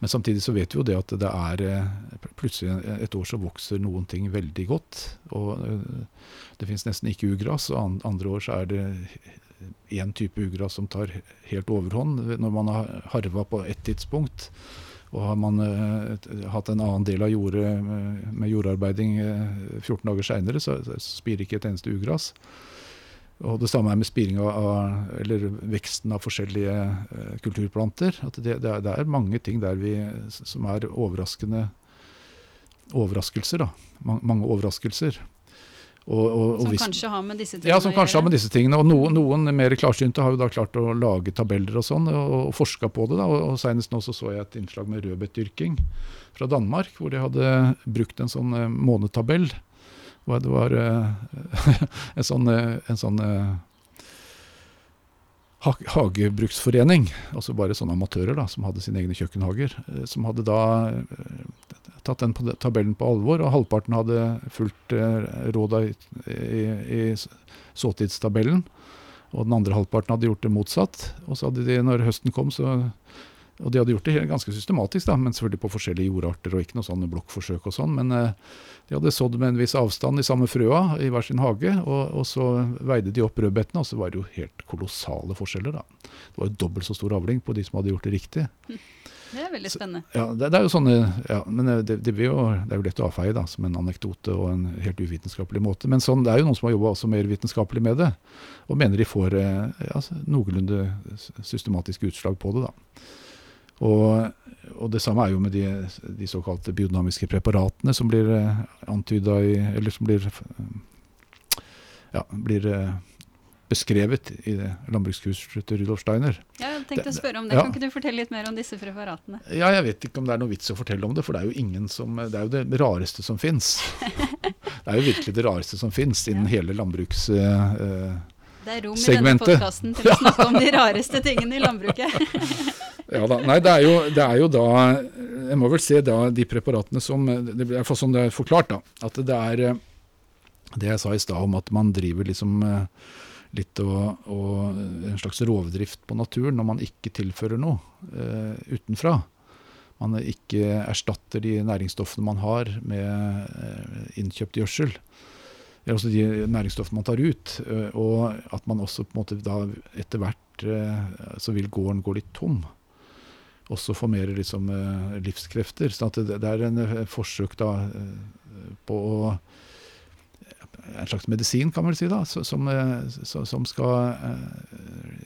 Men samtidig så vet vi jo det at det er eh, plutselig et år så vokser noen ting veldig godt. Og eh, det finnes nesten ikke ugras, og andre år så er det én type ugras som tar helt overhånd når man har harva på ett tidspunkt. Og har man uh, hatt en annen del av jordet med jordarbeiding uh, 14 dager seinere, så spirer ikke et eneste ugras. Og Det samme er med spiring av, eller veksten av forskjellige uh, kulturplanter. at det, det, er, det, er, mange ting der vi, som er overraskende overraskelser. da, Mange, mange overraskelser. Og, og, og som hvis, kanskje har med disse tingene ja, som kanskje har med disse tingene. Og noen, noen mer klarsynte har jo da klart å lage tabeller og sånn, og, og forska på det. da, og, og Senest nå så, så jeg et innslag med rødbetdyrking fra Danmark, hvor de hadde brukt en sånn uh, månetabell det var uh, en sånn, eh, en sånn uh, hagebruksforening, altså bare sånne amatører da, som hadde sine egne kjøkkenhager, som hadde da tatt den tabellen på alvor, og halvparten hadde fulgt råda i, i, i såtidstabellen. Og den andre halvparten hadde gjort det motsatt. Og så hadde de, når høsten kom, så og de hadde gjort det ganske systematisk, da, men selvfølgelig på forskjellige jordarter og ikke noe sånne blokkforsøk og sånn. Men eh, de hadde sådd med en viss avstand i samme frøa i hver sin hage, og, og så veide de opp rødbetene, og så var det jo helt kolossale forskjeller, da. Det var jo dobbelt så stor avling på de som hadde gjort det riktig. Det er veldig spennende. Så, ja, det, det, er jo sånne, ja, men det, det, jo, det, er jo lett å avfeie da, som en anekdote og en helt uvitenskapelig måte. Men sånn, det er jo noen som har jobba også mer vitenskapelig med det, og mener de får eh, ja, noenlunde systematiske utslag på det. da. Og, og, det samme er jo med de, de såkalte biodynamiske preparatene som blir eh, antyda i Eller som blir, ja, blir eh, beskrevet i det landbrukskurset til Rudolf Steiner. Ja, jeg tenkte å spørre om det. Ja. Kan ikke du fortelle litt mer om disse preparatene? Ja, Jeg vet ikke om det er noe vits å fortelle om det, for det er jo ingen som, det er jo det rareste som fins. det er jo virkelig det rareste som fins innen ja. hele landbrukssegmentet. Uh, det er rom i denne podkasten til å snakke om de rareste tingene i landbruket. Ja da. Nei, det er, jo, det er, jo, da Jeg må vel se da de preparatene som Det blir iallfall som det er forklart, da. At det er eh, det jeg sa i stad om at man driver liksom eh, litt og, og, en slags rovdrift på naturen når man ikke tilfører noe uh, utenfra. Man ikke erstatter de næringsstoffene man har med uh, innkjøpt gjødsel. Eller også de næringsstoffene man tar ut. Uh, og at man også på en måte da etter hvert så vil gården gå litt tom også formerer mer liksom, eh, livskrefter. Så det, det, er en eh, forsøk da, eh, på å En slags medisin, kan man si, da, som, som skal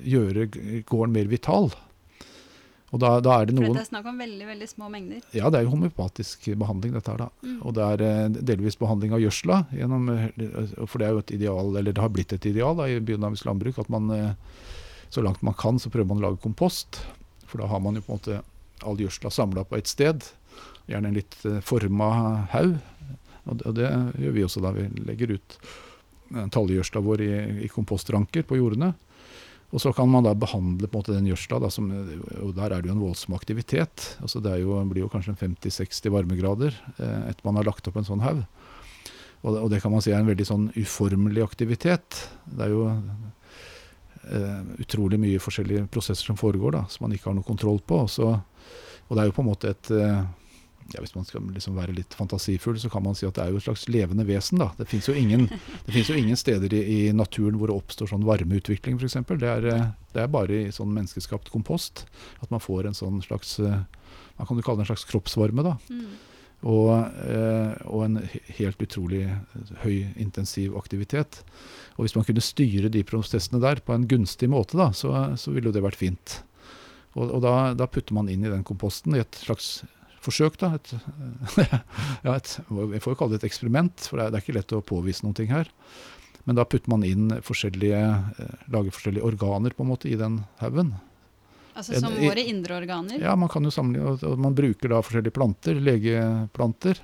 gjøre gården mer vital. Og da, da er det For noen dette er snakk om veldig veldig små mengder. Ja, det er jo homeopatisk behandling, dette her, da. Mm. Og det er delvis behandling av gjødsla. Gjennom, for det er jo et ideal, eller det har blitt et ideal da, i biodynamisk landbruk at man så langt man kan, så prøver man å lage kompost. For da har man jo på en måte all gjødsla samla på ett sted. Gjerne en litt eh, forma haug. Og det, og det gjør vi også da. Vi legger ut tallgjødsla vår i, i kompostranker på jordene. Og så kan man da behandle på en måte den gjødsla, som, og der er det jo en voldsom aktivitet. Altså det jo, blir jo kanskje 50-60 varmegrader eh, etter man har lagt opp en sånn haug. Og, og det kan man si er en veldig sånn uformelig aktivitet. Det er jo eh, utrolig mye forskjellige prosesser som foregår da, som man ikke har noe kontroll på. Og, så, og det er jo på en måte et eh, ja, Hvis man skal liksom være litt fantasifull, så kan man si at det er jo et slags levende vesen. da. Det fins jo, jo ingen steder i, i naturen hvor det oppstår sånn varmeutvikling, f.eks. Det, er, eh, det er bare i sånn menneskeskapt kompost at man får en sånn slags eh, Man kan jo kalle det en slags kroppsvarme. da. Mm. Og, eh, og en helt utrolig høy, intensiv aktivitet. Og hvis man kunne styre de prosessene der på en gunstig måte, da, så, så ville jo det vært fint. Og, og da, da putter man inn i den komposten i et slags forsøk, da. Et, ja, et, jeg får jo kalle det et eksperiment, for det er, det er ikke lett å påvise noen ting her. Men da putter man inn forskjellige, eh, lager forskjellige organer på en måte i den haugen. Altså som våre indre organer. Ja, man kan jo og man bruker da forskjellige planter, legeplanter.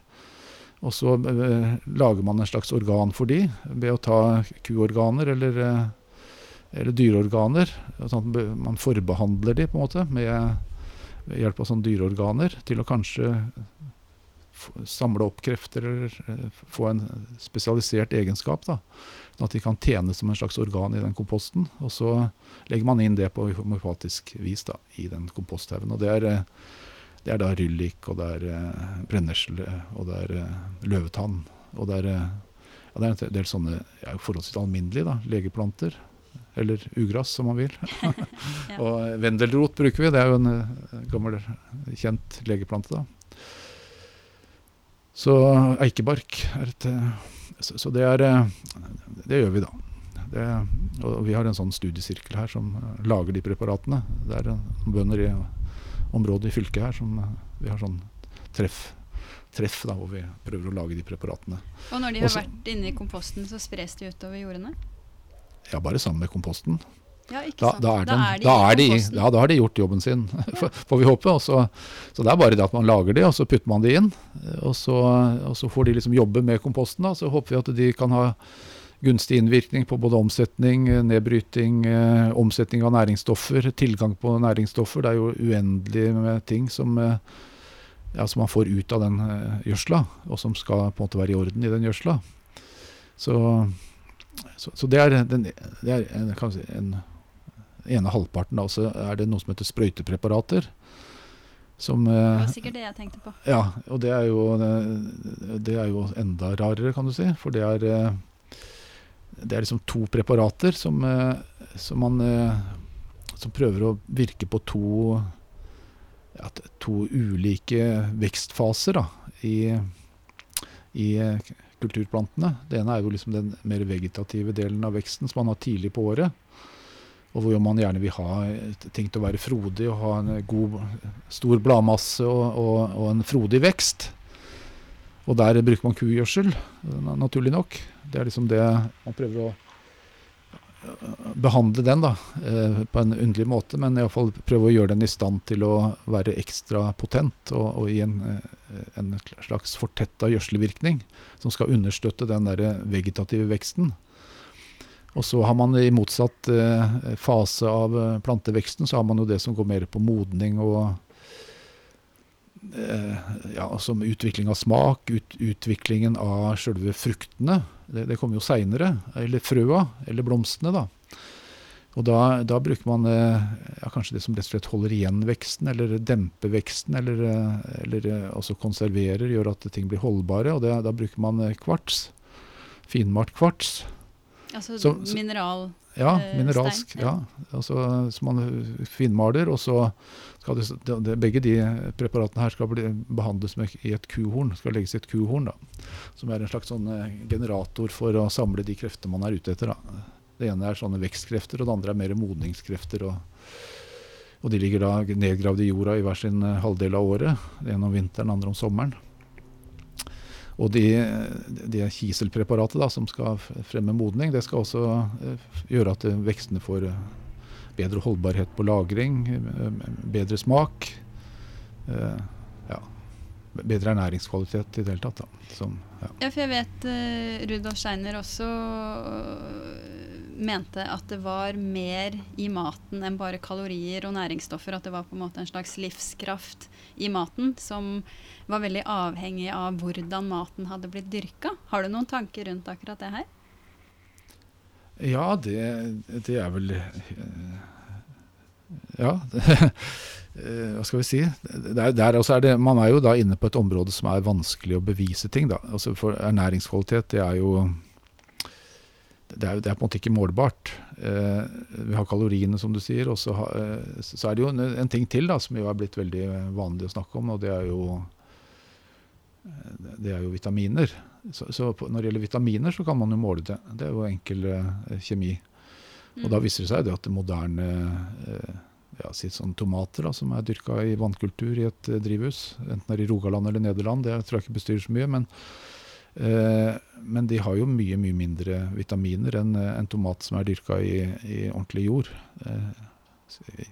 Og så eh, lager man en slags organ for de, ved å ta kuorganer eller, eh, eller dyreorganer. Sånn man forbehandler de på en måte med, hjelp av sånne dyreorganer til å kanskje samle opp krefter eller eh, få en spesialisert egenskap. da. Sånn at de kan tjene som en slags organ i den komposten. Og så legger man inn det på homofatisk vis da, i den komposthaugen. Og det er, eh, det er da ryllik, og det er eh, brennesle, og det er eh, løvetann. Og det er, eh, ja, det er en del sånne ja, forholdsvis alminnelige da, legeplanter. Eller ugress, som man vil. Og eh, vendelrot bruker vi. Det er jo en gammel, kjent legeplante. da. Så eikebark er et Så, så det er Det gjør vi, da. Det, og vi har en sånn studiesirkel her som lager de preparatene. Det er bønder i området i fylket her som eh, vi har sånn treff, treff da, hvor vi prøver å lage de preparatene. Og når de har Også- vært inne i komposten, så spres de utover jordene? Ja, bare sammen med komposten. Ja, Da, da, er de da, er de, ja, da har de gjort jobben sin, får får vi håpe. Og så, så det er bare det at man lager de, og så putter man de inn. Og så, og så får de liksom jobbe med komposten. Da. Så håper vi at de kan ha gunstig innvirkning på både omsetning, eh, nedbryting, eh, omsetning av næringsstoffer, tilgang på næringsstoffer. Det er jo uendelig med ting som, eh, ja, som man får ut av den gjødsla, og som skal på en måte være i orden i den gjødsla. Så, så, så det er, den, det er en, si, en ene halvparten. Da, så er det noe som heter sprøytepreparater. Som, Det var sikkert det jeg tenkte på. ja, og det er, jo, det er jo enda rarere, kan du si. For det er, det er liksom to preparater som, eh, som man eh, Som prøver å virke på to ja, to ulike vekstfaser da, i, i eh, kulturplantene. Det ene er jo liksom den mer vegetative delen av veksten som man har tidlig på året. Og hvor man gjerne vil ha ting til å være frodig og ha en god, stor bladmasse og, og, og en frodig vekst. Og der bruker man kugjødsel, naturlig nok. Det er liksom det man prøver å øh, behandle den da, eh, på en underlig måte, men iallfall prøve å gjøre den i stand til å være ekstra potent og, og gi en, eh, en slags fortetta gjødselvirkning som skal understøtte den der vegetative veksten. Og så har man i motsatt eh, fase av eh, planteveksten, så har man jo det som går mer på modning og eh, ja, som utvikling av smak, ut, utviklingen av sjølve fruktene. Det, det kommer jo seinere. Eller frøa, eller blomstene, da. Og da, da bruker man eh, ja, kanskje det som rett og slett holder igjen veksten, eller demper veksten, eller, eh, eller eh, også konserverer, gjør at ting blir holdbare. Og det, da bruker man eh, kvarts. Finmalt kvarts. Altså Så- så- mineral... Ja, eh, mineralsk. stein, Ja. ja. Altså, så man finmaler, og så det, begge de preparatene her skal bli, behandles med, i et kuhorn. Skal legges i et kuhorn, da. Som er en slags sånn eh, generator for å samle de kreftene man er ute etter. Da. Det ene er sånne vekstkrefter, og det andre er mer modningskrefter. Og, Og de ligger da nedgravd i jorda i hver sin eh, halvdel av året. En om vinteren, andre om sommeren. Og det de kiselpreparatet da, som skal fremme modning, det skal også eh, gjøre at vekstene får bedre holdbarhet på lagring, bedre smak. Ja, bedre ernæringskvalitet i det hele tatt. Som, ja. ja. for jeg vet uh, Rudolf Steiner også mente at det var mer i maten enn bare kalorier og næringsstoffer. At det var på en måte en slags livskraft i maten som var veldig avhengig av hvordan maten hadde blitt dyrka. Har du noen tanker rundt akkurat det her? Ja, det, det er vel eh, Ja. Eh, hva skal vi si? Der, der er det, man er jo da inne på et område som er vanskelig å bevise ting. da. Altså For ernæringskvalitet det er jo det er, det er, på en måte ikke målbart. Eh, vi har kaloriene, som du sier. Og så, eh, så er det jo en, en, ting til da, som jo er blitt veldig vanlig å snakke om, og det er jo, eh, det er jo vitaminer. Så, så når det gjelder vitaminer, så kan man jo måle det. Det er jo enkel eh, kjemi. Og da viser det seg det at det moderne ja, si sånn tomater da, som er dyrka i vannkultur i et eh, drivhus, enten det er i Rogaland eller Nederland, det tror jeg ikke bestyrer så mye. men Eh, men de har jo mye mye mindre vitaminer enn eh, en tomat som er dyrka i, i, ordentlig jord. Eh,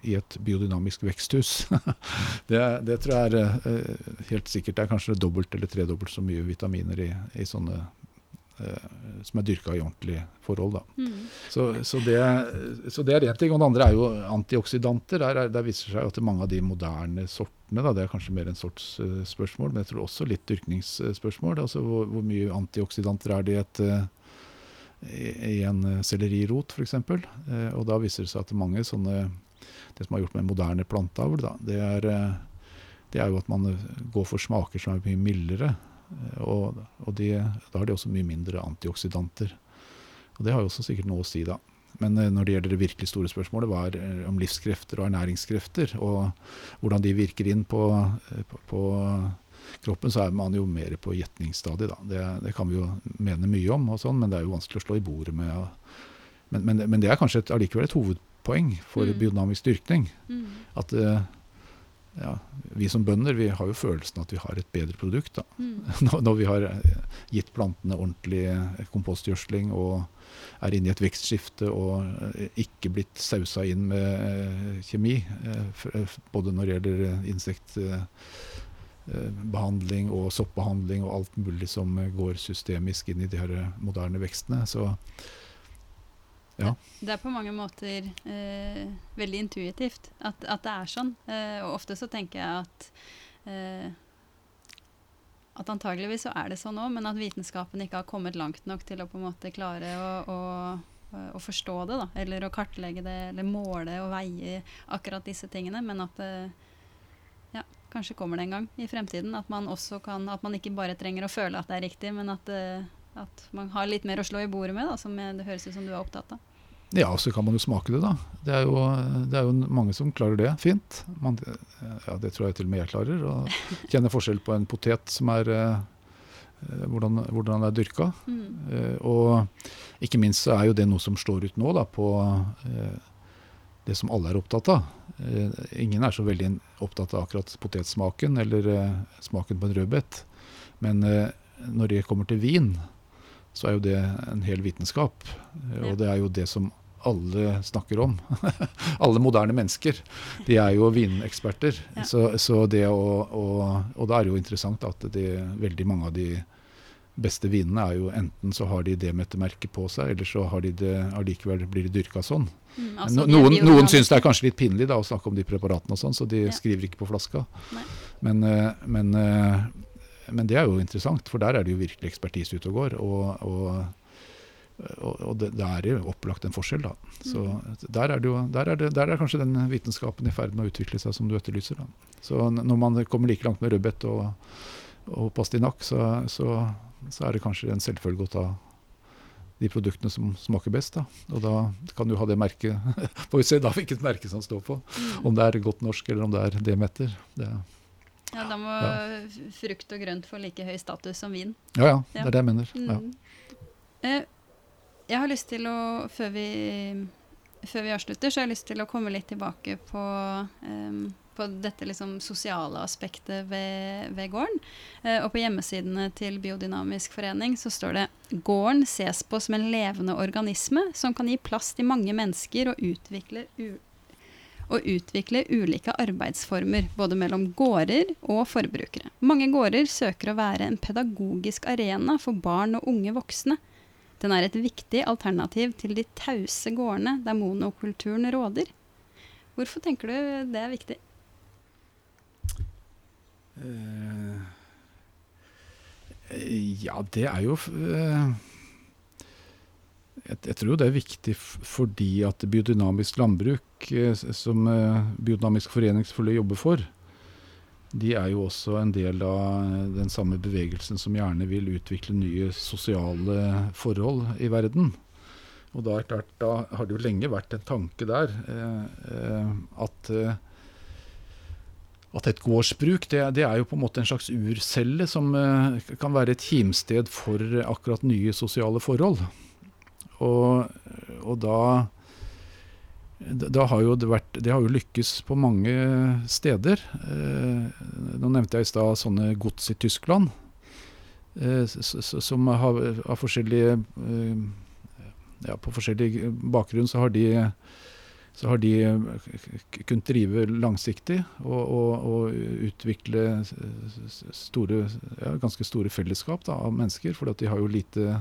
I et biodynamisk veksthus. det, det, tror jeg er helt sikkert det er kanskje dobbelt eller tredobbelt så mye vitaminer i, i sånne som er dyrka i ordentlige forhold. Mm. Så, så, det, så, det, er én ting. Og det andre er jo antioksidanter. Der, der viser seg at mange av de moderne sortene. Da. Det er kanskje mer en sorts uh, spørsmål, men jeg tror også litt dyrkningsspørsmål. Altså hvor, hvor, mye antioksidanter er det i, et, uh, i, en sellerirot f.eks. Og da viser det seg at mange sånne Det som er gjort med moderne planteavl, det, er, det er jo at man går for smaker som er mye mildere. Og, og de, da har de også mye mindre antioksidanter. Og det har jo også sikkert noe å si, da. Men eh, når det gjelder det virkelig store spørsmålet, hva er eh, om livskrefter og ernæringskrefter, og hvordan de virker inn på, eh, på, på kroppen, så er man jo mer på gjetningsstadiet. Det, det, kan vi jo mene mye om, og sånn, men det er jo vanskelig å slå i bordet med. Men, men, men det er kanskje et, allikevel et hovedpoeng for mm. biodynamisk dyrkning. Mm. At ja, vi som bønder vi har jo følelsen at vi har et bedre produkt. Mm. Når, vi har gitt plantene ordentlig kompostgjødsling og er inne i et vekstskifte og eh, ikke blitt sausa inn med eh, kjemi. Eh, både når det gjelder insektbehandling og soppbehandling og alt mulig som går systemisk inn i de her moderne vekstene. Så ja. Det er på mange måter eh, veldig intuitivt at, at, det er sånn. Eh, og ofte så tenker jeg at eh, at antageligvis så er det sånn òg, men at vitenskapen ikke har kommet langt nok til å på en måte klare å, å, å forstå det, da. Eller å kartlegge det, eller måle og veie akkurat disse tingene. Men at det ja, kanskje kommer det en gang i fremtiden. At man også kan At man ikke bare trenger å føle at det er riktig, men at, at man har litt mer å slå i bordet med, da, som det høres ut som du er opptatt av. Ja, så kan man jo smake det, da. Det er jo, det er jo mange som klarer det fint. Man, ja, det tror jeg til og med jeg klarer. Å kjenne forskjell på en potet som er eh, hvordan, hvordan den er dyrka. Mm. Eh, og ikke minst så er jo det noe som slår ut nå da, på eh, det som alle er opptatt av. Ingen er så veldig opptatt av akkurat potetsmaken eller smaken på en rødbet. Men når det kommer til vin, så er jo det en hel vitenskap. Og det er jo det som alle snakker om. alle moderne mennesker. De er jo vineksperter. Ja. Så, så, det å, og, og da er det jo interessant at det, veldig mange av de beste vinene er jo enten så har de det med et merke på seg, eller så har de det, allikevel blir det dyrka sånn. Mm, altså, noen de noen syns det er kanskje litt pinlig da, å snakke om de preparatene, og sånn, så de ja. skriver ikke på flaska. Men, eh, men, eh, men, det er jo interessant, for der er det jo virkelig ekspertise ute og går. og, og og, det, det, er jo opplagt en forskjell, da. Så mm. der er, jo, der, er det, der er, kanskje den vitenskapen i ferd med å utvikle seg, som du etterlyser. Da. Så når man kommer like langt med rødbet og, og pastinakk, så, så, så, er det kanskje en selvfølge å ta de produktene som smaker best. Da. Og da kan du ha det merket Får vi se da hvilket merke som står på. Mm. Om det er godt norsk, eller om det er Demeter. Det, ja, da må ja. frukt og grønt få like høy status som vin. Ja, ja. Det er det jeg mener. Mm. Eh, jeg har lyst til å, før vi før vi avslutter, så har jeg lyst til å komme litt tilbake på, um, på dette liksom sosiale aspektet ved, ved gården. Eh, og på hjemmesidene til Biodynamisk forening så står det gården ses på som en levende organisme som kan gi plass til mange mennesker og utvikle, u og utvikle ulike arbeidsformer, både mellom gårder og forbrukere. Mange gårder søker å være en pedagogisk arena for barn og unge voksne den er et viktig alternativ til de tause gårdene der monokulturen råder. Hvorfor tenker du det er viktig? Uh, ja, det er jo uh, jeg, jeg, tror det er viktig fordi at biodynamisk landbruk, uh, som Biodynamisk forening selvfølgelig jobber for, de er jo også en del av den samme bevegelsen som gjerne vil utvikle nye sosiale forhold i verden. Og da, klart, da har det jo lenge vært en tanke der eh, eh, at, eh, at et gårdsbruk det, det, er jo på en måte en slags urcelle som eh, kan være et kimsted for akkurat nye sosiale forhold. Og, og da har jo det, vært, det, har jo lykkes på mange steder. Eh, nå nevnte jeg i stad sånne gods i Tyskland. Eh, som har, har forskjellige eh, ja, På forskjellig bakgrunn så har de så har de kunnet drive langsiktig og, og, og utvikle store, ja, ganske store fellesskap da, av mennesker. For de har jo lite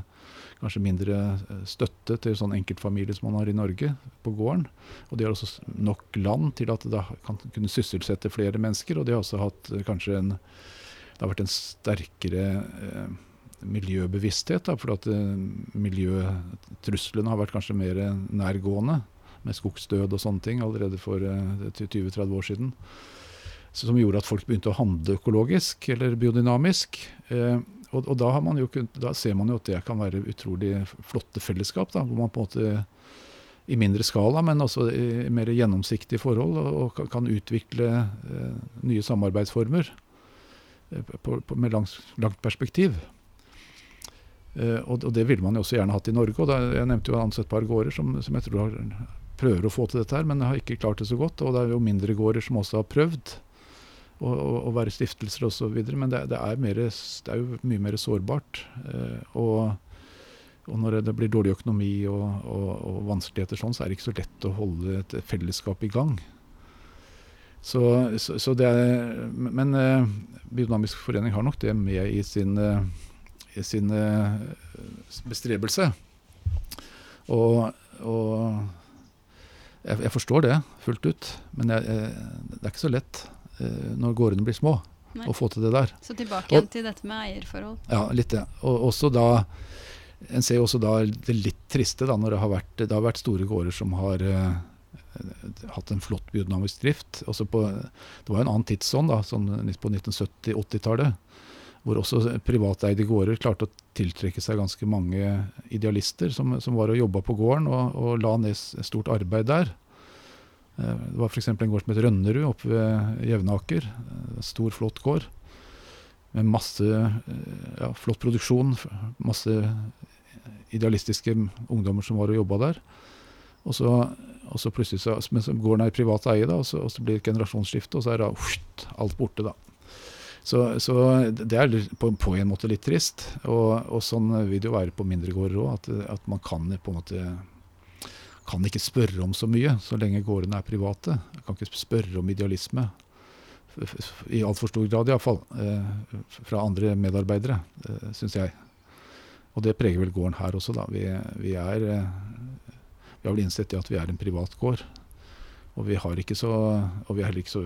kanskje mindre eh, støtte til sånn enkeltfamilie som man har i Norge, på gården. Og de har også nok land til at det kan kunne sysselsette flere mennesker. Og de har også hatt eh, kanskje en Det har vært en sterkere eh, miljøbevissthet, da, for at miljøtruslene har vært kanskje mer nærgående, med skogsdød og sånne ting, allerede for eh, 20-30 år siden. Som gjorde at folk begynte å handle økologisk eller biodynamisk. Og, og da, kunnet, da, ser man jo at det kan være utrolig flotte fellesskap, da, hvor man på en måte i mindre skala, men også i mer gjennomsiktige forhold, og, og kan utvikle eh, nye samarbeidsformer eh, på, på, med langt, langt perspektiv. Eh, og, og, det ville man jo også gjerne hatt i Norge. og da, Jeg nevnte jo et par gårder som, som, jeg tror har, prøver å få til dette, her, men har ikke klart det så godt. Og det er jo mindre gårder som også har prøvd å, og være stiftelser osv. Men det, det, er mer, det, er jo mye mer sårbart. Eh, og, og, når det blir dårlig økonomi og, og, og, vanskeligheter sånn, så er det ikke så lett å holde et fellesskap i gang. Så, så, så det er, men eh, Biodynamisk forening har nok det med i sin, eh, i sin eh, bestrebelse. Og, og jeg, jeg, forstår det fullt ut, men jeg, jeg, det er ikke så lett. Eh, når gårdene blir små. Nei. Å få til det der. Så tilbake igjen til dette med eierforhold. Ja, litt det. Og også da En ser jo også da det litt triste da, når det har vært, det har vært store gårder som har eh, hatt en flott biodynamisk drift. På, det var en annen tidsånd da, sånn på 1970-80-tallet. Hvor også privateide gårder klarte å tiltrekke seg ganske mange idealister som, som var og jobba på gården og, og la ned stort arbeid der. Eh, det var f.eks. en gård som het Rønnerud oppe ved Jevnaker. Eh, stor, flott gård. Med masse eh, ja, flott produksjon. Masse idealistiske ungdommer som var og jobba der. Og så, og så plutselig så, men så går den i privat eie, da, og så, og så blir det et generasjonsskifte, og så er da, uft, alt borte. da. Så, så, det er på, på, en måte litt trist. Og, og sånn vil det jo være på mindre gårder òg, at, at, man kan på en måte kan ikke spørre om så mye så lenge gårdene er private. Jeg kan ikke spørre om idealisme. I altfor stor grad iallfall. Eh, fra andre medarbeidere, eh, syns jeg. Og det preger vel gården her også, da. Vi, vi, er, eh, vi har vel innsett at vi er en privat gård. Og vi, har ikke så, og vi er heller ikke så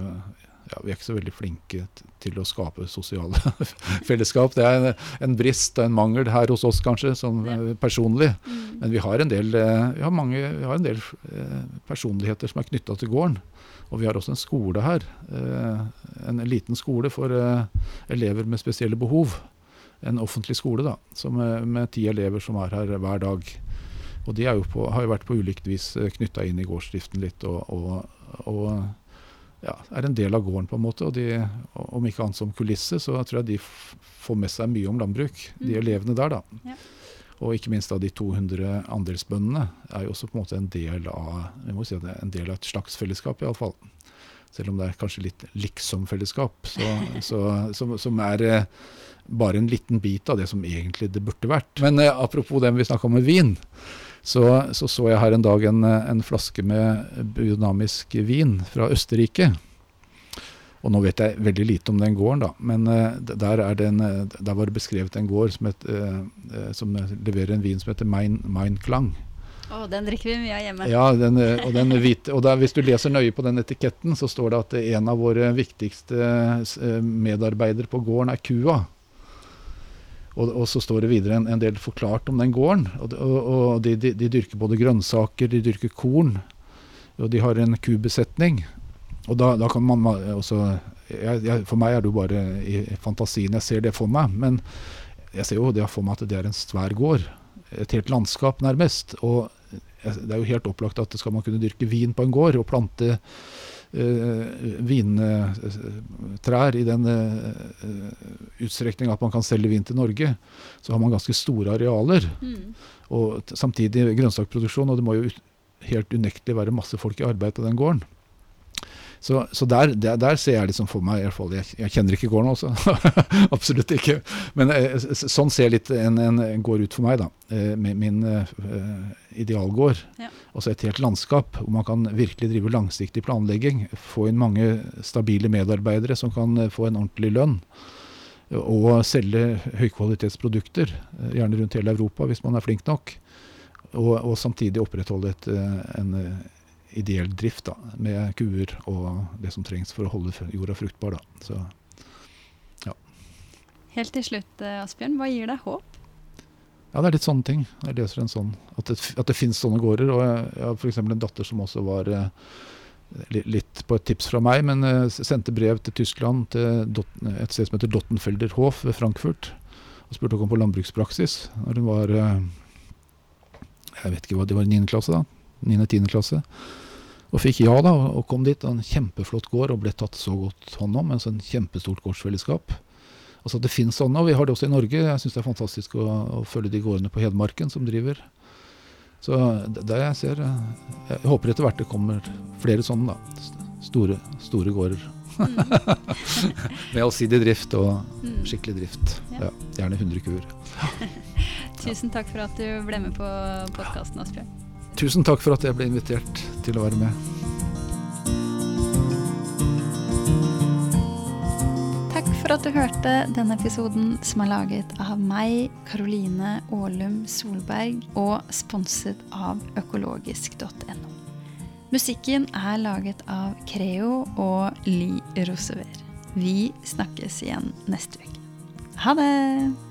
ja, vi er ikke så veldig flinke til å skape sosiale fellesskap. Det er en, en brist og en mangel her hos oss, kanskje, sånn personlig. Mm. Men vi har en del, eh, vi har mange, vi har en del eh, personligheter som er knytta til gården. Og vi har også en skole her. En liten skole for elever med spesielle behov. En offentlig skole da, med ti elever som er her hver dag. Og de på, har jo vært på ulikt vis knytta inn i gårdsdriften litt. og, og, og ja, er en del av gården, på en måte. Og de, om ikke annet som kulisse, så tror jeg de får med seg mye om landbruk, de mm. elevene der, da. Ja. Og ikke minst da de 200 andelsbøndene er jo også på en måte en del av vi må si det en del av et slags fellesskap, iallfall. Selv om det er kanskje litt liksom-fellesskap, som, som, er eh, bare en liten bit av det som egentlig det burde vært. Men eh, apropos det vi snakka om med vin, så, så, så jeg her en dag en, en flaske med biodynamisk vin fra Østerrike. Og nå vet jeg veldig lite om den gården, da, men uh, der, den, uh, der, var det beskrevet en gård som, het, uh, som leverer en vin som heter Mein, mein Klang. Oh, den drikker vi mye av hjemme. Ja, den, og, den hvite, og der, Hvis du leser nøye på den etiketten, så står det at en av våre viktigste medarbeidere på gården er kua. Og, og, så står det videre en, en, del forklart om den gården. Og, og de, de, de, dyrker både grønnsaker, de dyrker korn. Og de har en kubesetning. Og da, da kan man også jeg, jeg, For meg er det jo bare i fantasien jeg ser det for meg. Men jeg ser jo det for meg at det er en svær gård. Et helt landskap, nærmest. Og det er jo helt opplagt at skal man kunne dyrke vin på en gård og plante vintrær i den uh, utstrekning at man kan selge vin til Norge, så har man ganske store arealer. Mm. Og samtidig grønnsakproduksjon, og det må jo helt unektelig være masse folk i arbeid på den gården. Så, så der, der, der, ser jeg liksom for meg i hvert fall, Jeg, jeg kjenner ikke gården også, absolutt ikke. Men eh, sånn ser litt en, en, gård ut for meg, da. Eh, med min uh, idealgård. Ja. Altså et helt landskap hvor man kan virkelig drive langsiktig planlegging. Få inn mange stabile medarbeidere som kan få en ordentlig lønn. Og selge høykvalitetsprodukter, gjerne rundt hele Europa hvis man er flink nok. Og, og samtidig opprettholde et, en ideell drift da, med kuer og det som trengs for å holde jorda fruktbar. Da. Så, ja. Helt til slutt, eh, Asbjørn, hva gir deg håp? Ja, det er litt sånne ting. Jeg leser en sånn, At det, at det finnes sånne gårder. Og jeg, jeg har f.eks. en datter som også var eh, litt på et tips fra meg, men eh, sendte brev til Tyskland, til et sted som heter Dottenfelder Hof ved Frankfurt. Og spurte om på landbrukspraksis når hun var eh, Jeg vet ikke hva det var, i 9. klasse, da. 9.-10. klasse. Og fikk ja, da, og kom dit. En kjempeflott gård og ble tatt så godt hånd om. En sånn kjempestort gårdsfellesskap. Altså Det finnes sånne, og vi har det også i Norge. Jeg syns det er fantastisk å, å, følge de gårdene på Hedmarken som driver. Så det jeg ser Jeg håper etter hvert det kommer flere sånne, da. Store, store gårder. Mm. Med allsidig drift og mm. skikkelig drift. Ja. Ja, gjerne 100 kuer. Tusen takk for at du ble med på podkasten, Asbjørn. Tusen takk for at jeg ble invitert til å være med. Takk for at du hørte denne episoden som er laget av meg, Karoline Aalum Solberg, og sponset av økologisk.no. Musikken er laget av Creo og Ly Rosever. Vi snakkes igjen neste uke. Ha det!